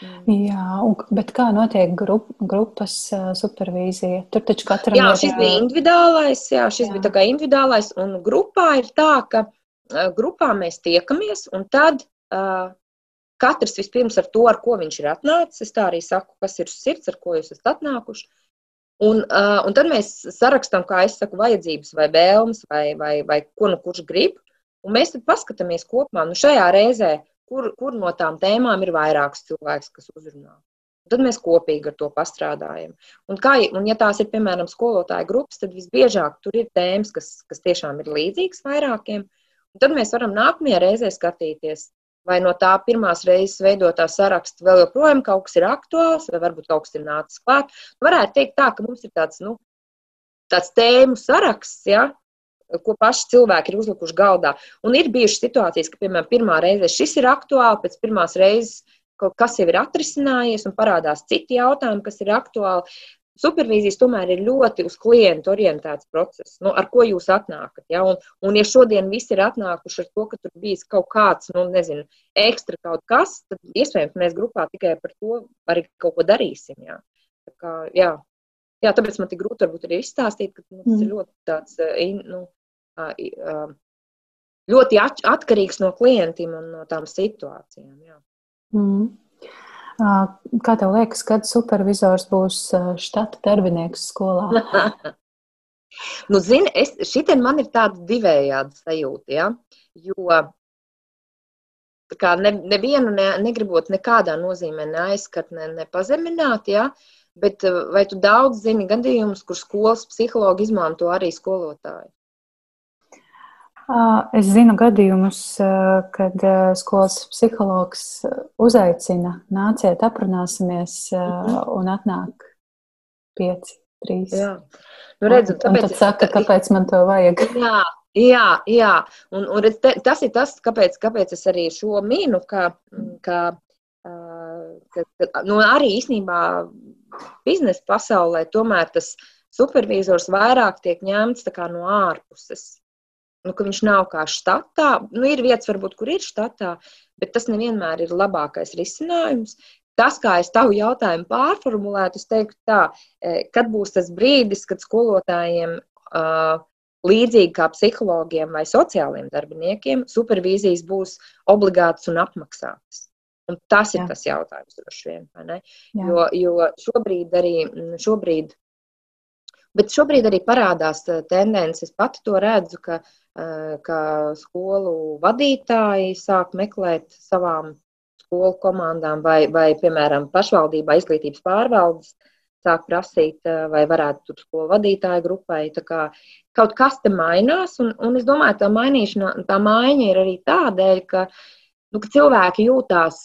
Jā, un, bet kā notiek grup, grupas uh, supervīzija? Tur taču katram jā, šis ir. bija individuālais, jā, šis jā. bija tā kā individuālais, un grupā ir tā, ka uh, grupā mēs tiekamies, un tad uh, katrs vispirms ar to, ar ko viņš ir atnācis, es tā arī saku, kas ir sirds, ar ko jūs esat atnākuši. Un, uh, un tad mēs sarakstām, kā es saku, vajadzības vai vēlmes, vai, vai, vai ko nu kurš grib. Un mēs tad paskatāmies kopumā. Nu, šajā reizē kur, kur no tām tēmām ir vairāks cilvēks, kas uzrunā. Un tad mēs kopīgi ar to pastrādājam. Un, kā, un ja tās ir, piemēram, skolotāju grupas, tad visbiežāk tur ir tēmas, kas, kas tiešām ir līdzīgas vairākiem. Un tad mēs varam nākamajā reizē skatīties, vai no tā pirmās reizes veidotā saraksta vēl joprojām kaut kas ir aktuāls, vai varbūt kaut kas ir nācis klāt. Varētu teikt tā, ka mums ir tāds, nu, tāds tēmu saraksts, ja, ko paši cilvēki ir uzlikuši galdā. Un ir bijušas situācijas, ka, piemēram, pirmā reize šis ir aktuāli, pēc pirmās reizes kaut kas jau ir atrisinājies un parādās citi jautājumi, kas ir aktuāli. supervīzijas tomēr ir ļoti uz klientu orientēts process, nu, ar ko jūs atnākat. Ja? Un, un, ja šodien visi ir atnākuši ar to, ka tur bijis kaut kāds, nu, nezinu, ekstra kaut kas, tad iespējams mēs grupā tikai par to arī kaut ko darīsim. Ja? Tā kā, jā. Jā, tāpēc man tik grūti varbūt arī izstāstīt, ka nu, tas mm. ir ļoti tāds, nu, ļoti atkarīgs no klientiem un no tām situācijām. Jā. Mm. Kā tev liekas, kad supervizors būs štata darbinieks skolā? nu, zini, es, šitien man ir tāda divējāda sajūta, ja? jo kā ne, nevienu ne, negribot nekādā nozīmē neaizskart, ne, nepazemināt, ja? bet vai tu daudz zini gadījumus, kur skolas psihologi izmanto arī skolotāju? Es zinu gadījumus, kad skolas psihologs uzaicina, nāciet, aprunāsimies, mhm. un atnāk pieci, trīs. Jā, nu redzu, tāpēc, un tad saka, kāpēc man to vajag. Jā, jā, jā. un, un te, tas ir tas, kāpēc, kāpēc es arī šo mīnu, ka, ka, ka, ka nu, arī īstenībā biznesa pasaulē tomēr tas supervizors vairāk tiek ņemts no ārpuses nu, ka viņš nav kā štatā. Nu, ir vietas, varbūt, kur ir štatā, bet tas nevienmēr ir labākais risinājums. Tas, kā es tavu jautājumu pārformulētu, es teiktu tā, e, kad būs tas brīdis, kad skolotājiem līdzīgi kā psihologiem vai sociāliem darbiniekiem, supervīzijas būs obligātas un apmaksātas. Un tas ir Jā. tas jautājums, droši vien. Jo, jo šobrīd arī šobrīd Bet šobrīd arī parādās tendences. Pati to redzu, ka, ka skolu vadītāji sāk meklēt savām skolu komandām vai, vai piemēram, pašvaldībā izglītības pārvaldes sāk prasīt, vai varētu tur skolu vadītāju grupai. Kā, kaut kas te mainās, un, un es domāju, tā mainīšana, tā maiņa ir arī tādēļ, ka, nu, ka cilvēki jūtās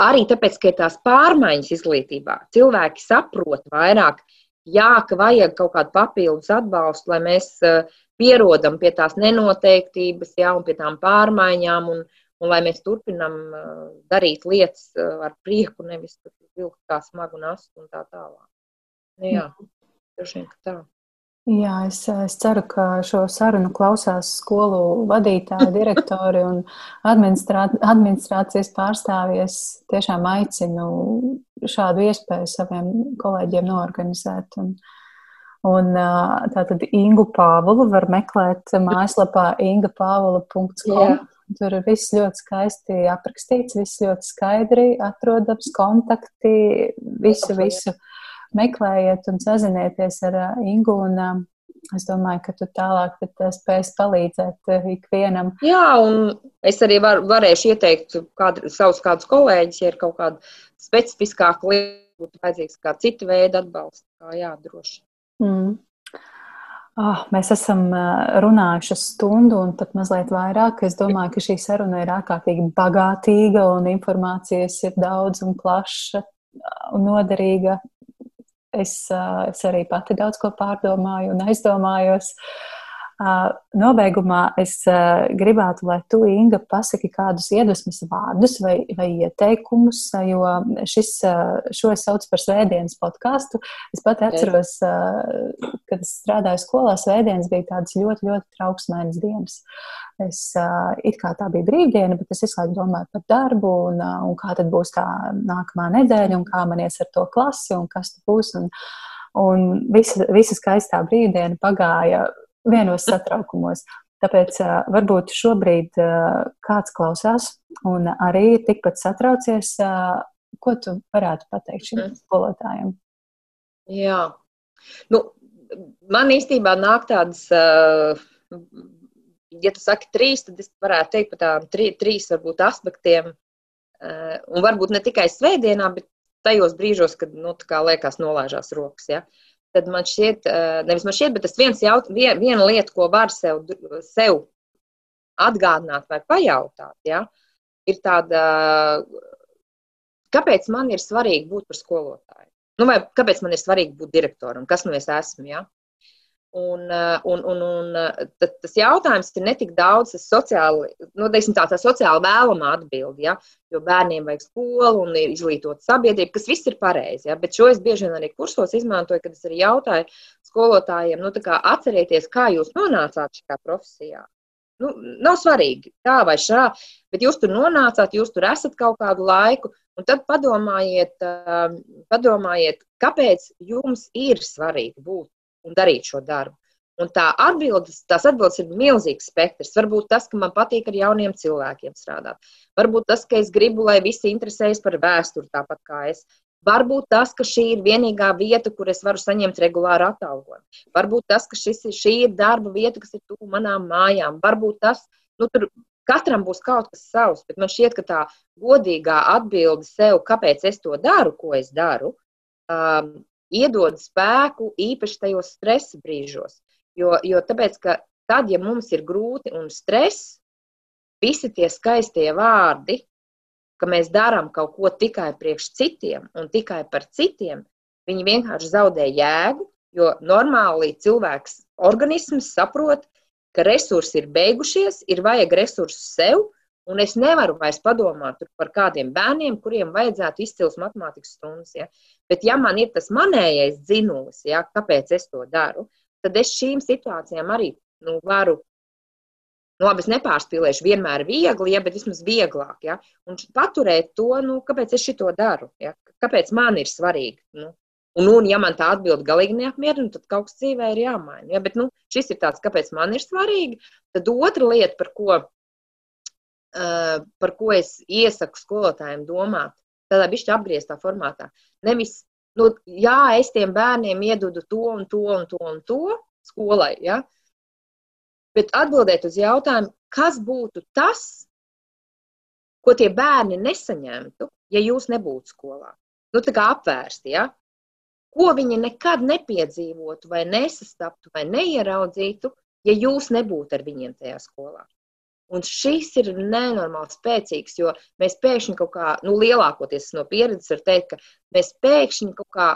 arī tāpēc, ka ir tās pārmaiņas izglītībā. Cilvēki saprot vairāk, jā, ka vajag kaut kādu papildus atbalstu, lai mēs eh, pierodam pie tās nenoteiktības, jā, un pie tām pārmaiņām, un, un lai mēs turpinam eh, darīt lietas ar prieku, nevis vilkt kā smagu nastu un tā tālāk. Nu, jā, droši vien, ka tā. Jā, es, es ceru, ka šo sarunu klausās skolu vadītāji, direktori un administrā, administrācijas pārstāvjies. Tiešām aicinu šādu iespēju saviem kolēģiem norganizēt. Un, un tātad Ingu Pāvulu var meklēt mājaslapā ingapāvula.com. Tur ir viss ļoti skaisti aprakstīts, viss ļoti skaidri atrodams, kontakti, visu, visu. meklējiet un sazinieties ar Ingu. Un, Es domāju, ka tu tālāk spēsi palīdzēt ikvienam. Jā, un es arī var, varēšu ieteikt kādu, savus kādus kolēģus, ja ir kaut kāda specifiskāka lieta, būtu vajadzīgs kā cita veida atbalsts. Kā jā, droši. Mm. Oh, mēs esam runājuši stundu un pat mazliet vairāk. Es domāju, ka šī saruna ir ārkārtīgi bagātīga un informācijas ir daudz un plaša un noderīga es, es arī pati daudz ko pārdomāju un aizdomājos. Nobeigumā es gribētu, lai tu, Inga, pasaki kādus iedvesmas vārdus vai, vai ieteikumus, jo šis, šo es saucu par svētdienas podkāstu. Es pat atceros, kad es strādāju skolā, svētdienas bija tādas ļoti, ļoti trauksmainas dienas. Es it kā tā bija brīvdiena, bet es visu laiku domāju par darbu un, un kā tad būs tā nākamā nedēļa un kā man ies ar to klasi un kas tur būs. Un, un visa, visa skaistā brīvdiena pagāja vienos satraukumos. Tāpēc varbūt šobrīd kāds klausās un arī ir tikpat satraucies. Ko tu varētu pateikt šim mm. skolotājam? Jā, nu, man īstenībā nāk tādas, ja tu saki trīs, tad es varētu teikt par tādām trī, trīs varbūt aspektiem. Un varbūt ne tikai svētdienā, bet tajos brīžos, kad, nu, tā kā liekas, nolaižās rokas. Ja? Uh, tad man šķiet, nevis man šķiet, bet tas viens jaut, vien, viena lieta, ko var sev, sev atgādināt vai pajautāt, ja, ir tāda, kāpēc man ir svarīgi būt par skolotāju? Nu, vai kāpēc man ir svarīgi būt direktoram? Kas nu es esmu? Ja? Un, uh, un, un, un uh, tas jautājums ir ne tik daudz sociāli, nu, teiksim, tā, tā sociāli vēlama atbilde, ja? jo bērniem vajag skolu un ir izglītota sabiedrība, kas viss ir pareizi. Ja? Bet šo es bieži vien arī kursos izmantoju, kad es arī jautāju skolotājiem, nu, kā atcerieties, kā jūs nonācāt šajā profesijā. Nu, nav svarīgi, tā vai šā, bet jūs tur nonācāt, jūs tur esat kaut kādu laiku, un tad padomājiet, um, padomājiet kāpēc jums ir svarīgi būt un darīt šo darbu. Un tā atbildes, tās atbildes ir milzīgs spektrs. Varbūt tas, ka man patīk ar jauniem cilvēkiem strādāt. Varbūt tas, ka es gribu, lai visi interesējas par vēsturi tāpat kā es. Varbūt tas, ka šī ir vienīgā vieta, kur es varu saņemt regulāru atalgojumu. Varbūt tas, ka šis, šī ir darba vieta, kas ir tuvu manām mājām. Varbūt tas, nu, tur katram būs kaut kas savs, bet man šķiet, ka tā godīgā atbilde sev, kāpēc es to daru, ko es daru, um, iedod spēku īpaši tajos stresa brīžos. Jo, jo tāpēc, ka tad, ja mums ir grūti un stress, visi tie skaistie vārdi, ka mēs darām kaut ko tikai priekš citiem un tikai par citiem, viņi vienkārši zaudē jēgu, jo normāli cilvēks, organisms saprot, ka resursi ir beigušies, ir vajag resursus sev, Un es nevaru vairs padomāt par kādiem bērniem, kuriem vajadzētu izcils matemātikas stundas. Ja? Bet, ja man ir tas manējais dzinulis, ja, kāpēc es to daru, tad es šīm situācijām arī nu, varu. Nu, labi, es nepārspīlēšu vienmēr viegli, ja, bet vismaz vieglāk. Ja? Un paturēt to, nu, kāpēc es to daru, ja? kāpēc man ir svarīgi. Nu, Un, un, ja man tā atbilde galīgi neapmierina, tad kaut kas dzīvē ir jāmaina. Ja? Bet nu, šis ir tāds, kāpēc man ir svarīgi. Tad otra lieta, par ko par ko es iesaku skolotājiem domāt, tādā bišķi apgrieztā formātā. Nevis, nu, jā, es tiem bērniem iedodu to un to un to un to skolai, ja? bet atbildēt uz jautājumu, kas būtu tas, ko tie bērni nesaņemtu, ja jūs nebūtu skolā. Nu, tā kā apvērsti, ja? ko viņi nekad nepiedzīvotu, vai nesastaptu, vai neieraudzītu, ja jūs nebūtu ar viņiem tajā skolā. Un šis ir nenormāli spēcīgs, jo mēs pēkšņi kaut kā, nu, lielākoties no pieredzes var teikt, ka mēs pēkšņi kaut kā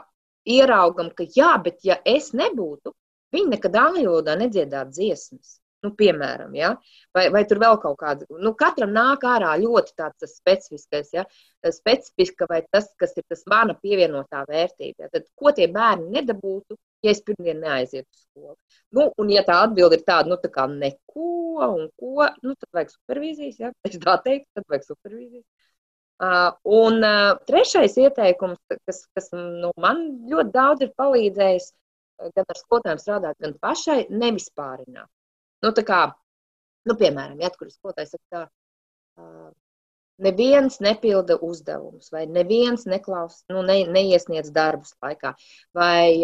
ieraugam, ka jā, bet ja es nebūtu, viņi nekad angļu valodā nedziedātu dziesmas. Nu, piemēram, ja? vai, vai tur vēl kaut kāda. Nu, katram nāk ārā ļoti tāds specifiskais, ja? specifiska vai tas, kas ir tas mana pievienotā vērtība. Ja? Tad, ko tie bērni nedabūtu, ja es pirmdien neaizietu uz skolu? Nu, un, ja tā atbilde ir tāda, nu, tā kā neko un ko, nu, tad vajag supervīzijas, ja? es tā teiktu, tad vajag supervīzijas. Uh, un uh, trešais ieteikums, kas, kas nu, man ļoti daudz ir palīdzējis, gan ar skolotājiem strādāt, gan pašai, nevis pārināt. Nu, kā, nu, piemēram, ja kur skolotājs saka, tā, uh, neviens nepilda uzdevumus, vai neviens neklaus, nu, ne, neiesniedz darbus laikā, vai,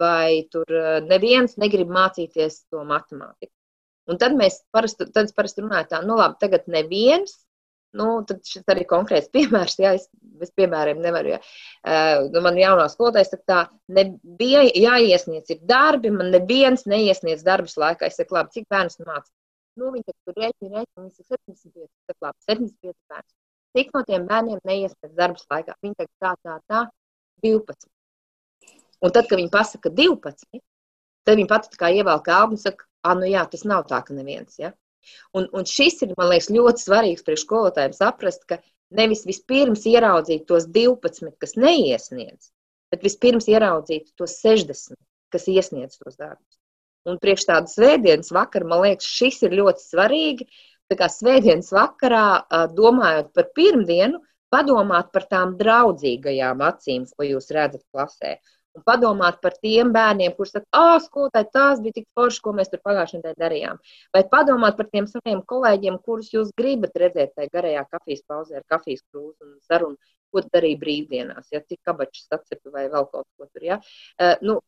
vai tur neviens negrib mācīties to matemātiku. Un tad mēs parasti, tad parasti runājam tā, nu labi, tagad neviens Nu, tad šis arī konkrēts piemērs, jā, es bez piemēriem nevaru. Jā. Nu, man jaunā skolotāja saka, tā, nebija jāiesniedz ir darbi, man neviens neiesniedz darbus laikā. Es saku, labi, cik bērnus mācīt? Nu, viņi tur rēķina, rēķina, viņi saka 75, saku, labi, 75 bērnus. Cik no tiem bērniem neiesniedz darbus laikā? Viņi teica, tā, tā, tā, 12. Un tad, kad viņi pasaka 12, tad viņi pati tā kā ievelk elpu un saka, ah, nu jā, tas nav tā, ka neviens, ja? Un, un šis ir, man liekas, ļoti svarīgs priekš skolotājiem saprast, ka nevis vispirms ieraudzīt tos 12, kas neiesniedz, bet vispirms ieraudzīt tos 60, kas iesniedz tos darbus. Un priekš tādas svētdienas vakara, man liekas, šis ir ļoti svarīgi. Tā kā svētdienas vakarā, domājot par pirmdienu, padomāt par tām draudzīgajām acīm, ko jūs redzat klasē un padomāt par tiem bērniem, kuriem saka, ah, skolotāji, tās bija tik forši, ko mēs tur pagājušajā nedēļā darījām. Vai padomāt par tiem saviem kolēģiem, kurus jūs gribat redzēt tajā garajā kafijas pauzē ar kafijas krūzi un sarunu, ko darīja brīvdienās, ja cik kabačus atcepi vai vēl kaut ko tur. Ja? Uh, nu,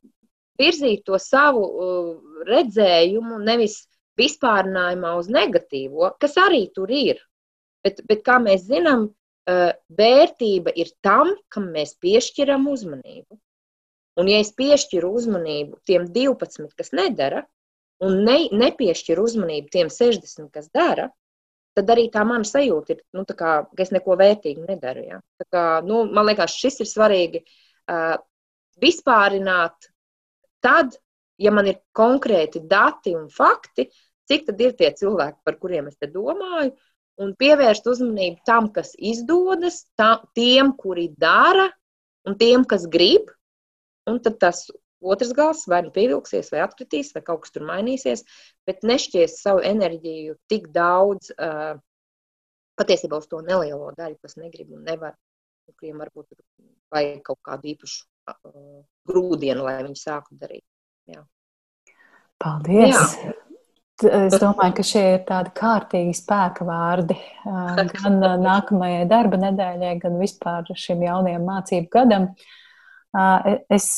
virzīt to savu uh, redzējumu nevis vispārinājumā uz negatīvo, kas arī tur ir. Bet, bet kā mēs zinām, uh, vērtība ir tam, kam mēs piešķiram uzmanību. Un, ja es piešķiru uzmanību tiem 12, kas nedara, un ne, nepiešķiru uzmanību tiem 60, kas dara, tad arī tā mana sajūta ir, nu, kā, ka es neko vērtīgu nedaru. Ja? Kā, nu, man liekas, šis ir svarīgi uh, vispārināt tad, ja man ir konkrēti dati un fakti, cik tad ir tie cilvēki, par kuriem es te domāju, un pievērst uzmanību tam, kas izdodas, tā, tiem, kuri dara, un tiem, kas grib. Un tad tas otrs gals vai nu pievilksies, vai atkritīs, vai kaut kas tur mainīsies, bet nešķies savu enerģiju tik daudz uh, patiesībā uz to nelielo daļu, kas negrib un nevar, un kuriem varbūt vajag kaut kādu īpašu grūdienu, lai viņi sāktu darīt. Jā. Paldies! Jā. Es domāju, ka šie ir tādi kārtīgi spēka vārdi gan nākamajai darba nedēļai, gan vispār šim jaunajam mācību gadam. Es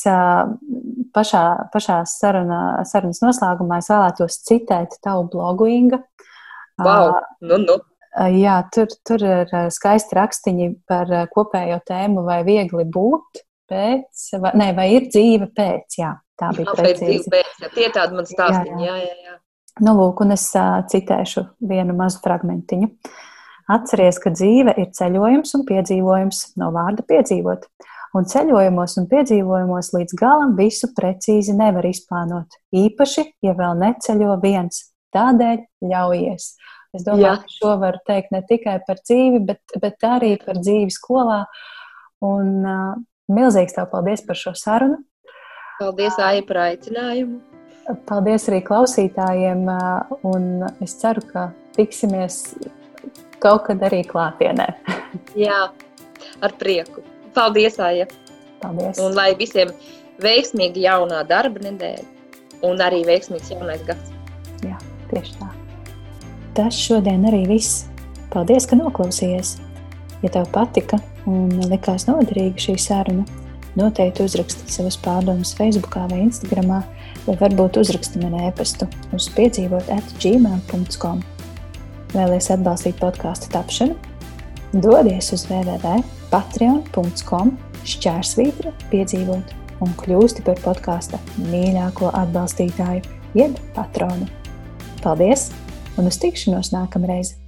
pašā, pašā sarunā, sarunas noslēgumā vēlētos citēt tavu blogu, Inga. Wow, nu, nu. Jā, tur, tur ir skaisti rakstiņi par kopējo tēmu, vai viegli būt pēc, vai, ne, vai ir dzīve pēc. Jā, tā bija jā, precīzi. Pēc, jā, tie tādi man stāstiņi, jā, jā, jā. Nu, lūk, un es uh, citēšu vienu mazu fragmentiņu. Atceries, ka dzīve ir ceļojums un piedzīvojums no vārda piedzīvot. Un ceļojumos un piedzīvojumos līdz galam visu precīzi nevar izplānot. Īpaši, ja vēl neceļo viens. Tādēļ ļaujies. Es domāju, Jā. ka šo var teikt ne tikai par dzīvi, bet, bet arī par dzīvi skolā. Un milzīgs tev paldies par šo sarunu. Paldies, Aija, par aicinājumu. Paldies arī klausītājiem, un es ceru, ka tiksimies kaut kad arī klātienē. Jā, ar prieku. Paldies, Aija! Paldies! Un lai visiem veiksmīgi jaunā darba nedēļa un arī veiksmīgs jaunais gads. Jā, tieši tā. Tas šodien arī viss. Paldies, ka noklausījies! Ja tev patika un likās noderīga šī saruna, noteikti uzraksti savas pārdomas Facebook vai Instagram vai varbūt uzraksti man e-pastu uz piedzīvot atgmail.com. Vēlies atbalstīt podkāstu tapšanu? Dodies uz www.patreon.com šķērsvītra piedzīvot un kļūsti par podkāsta mīļāko atbalstītāju, jeb patronu. Paldies un uz tikšanos nākamreiz!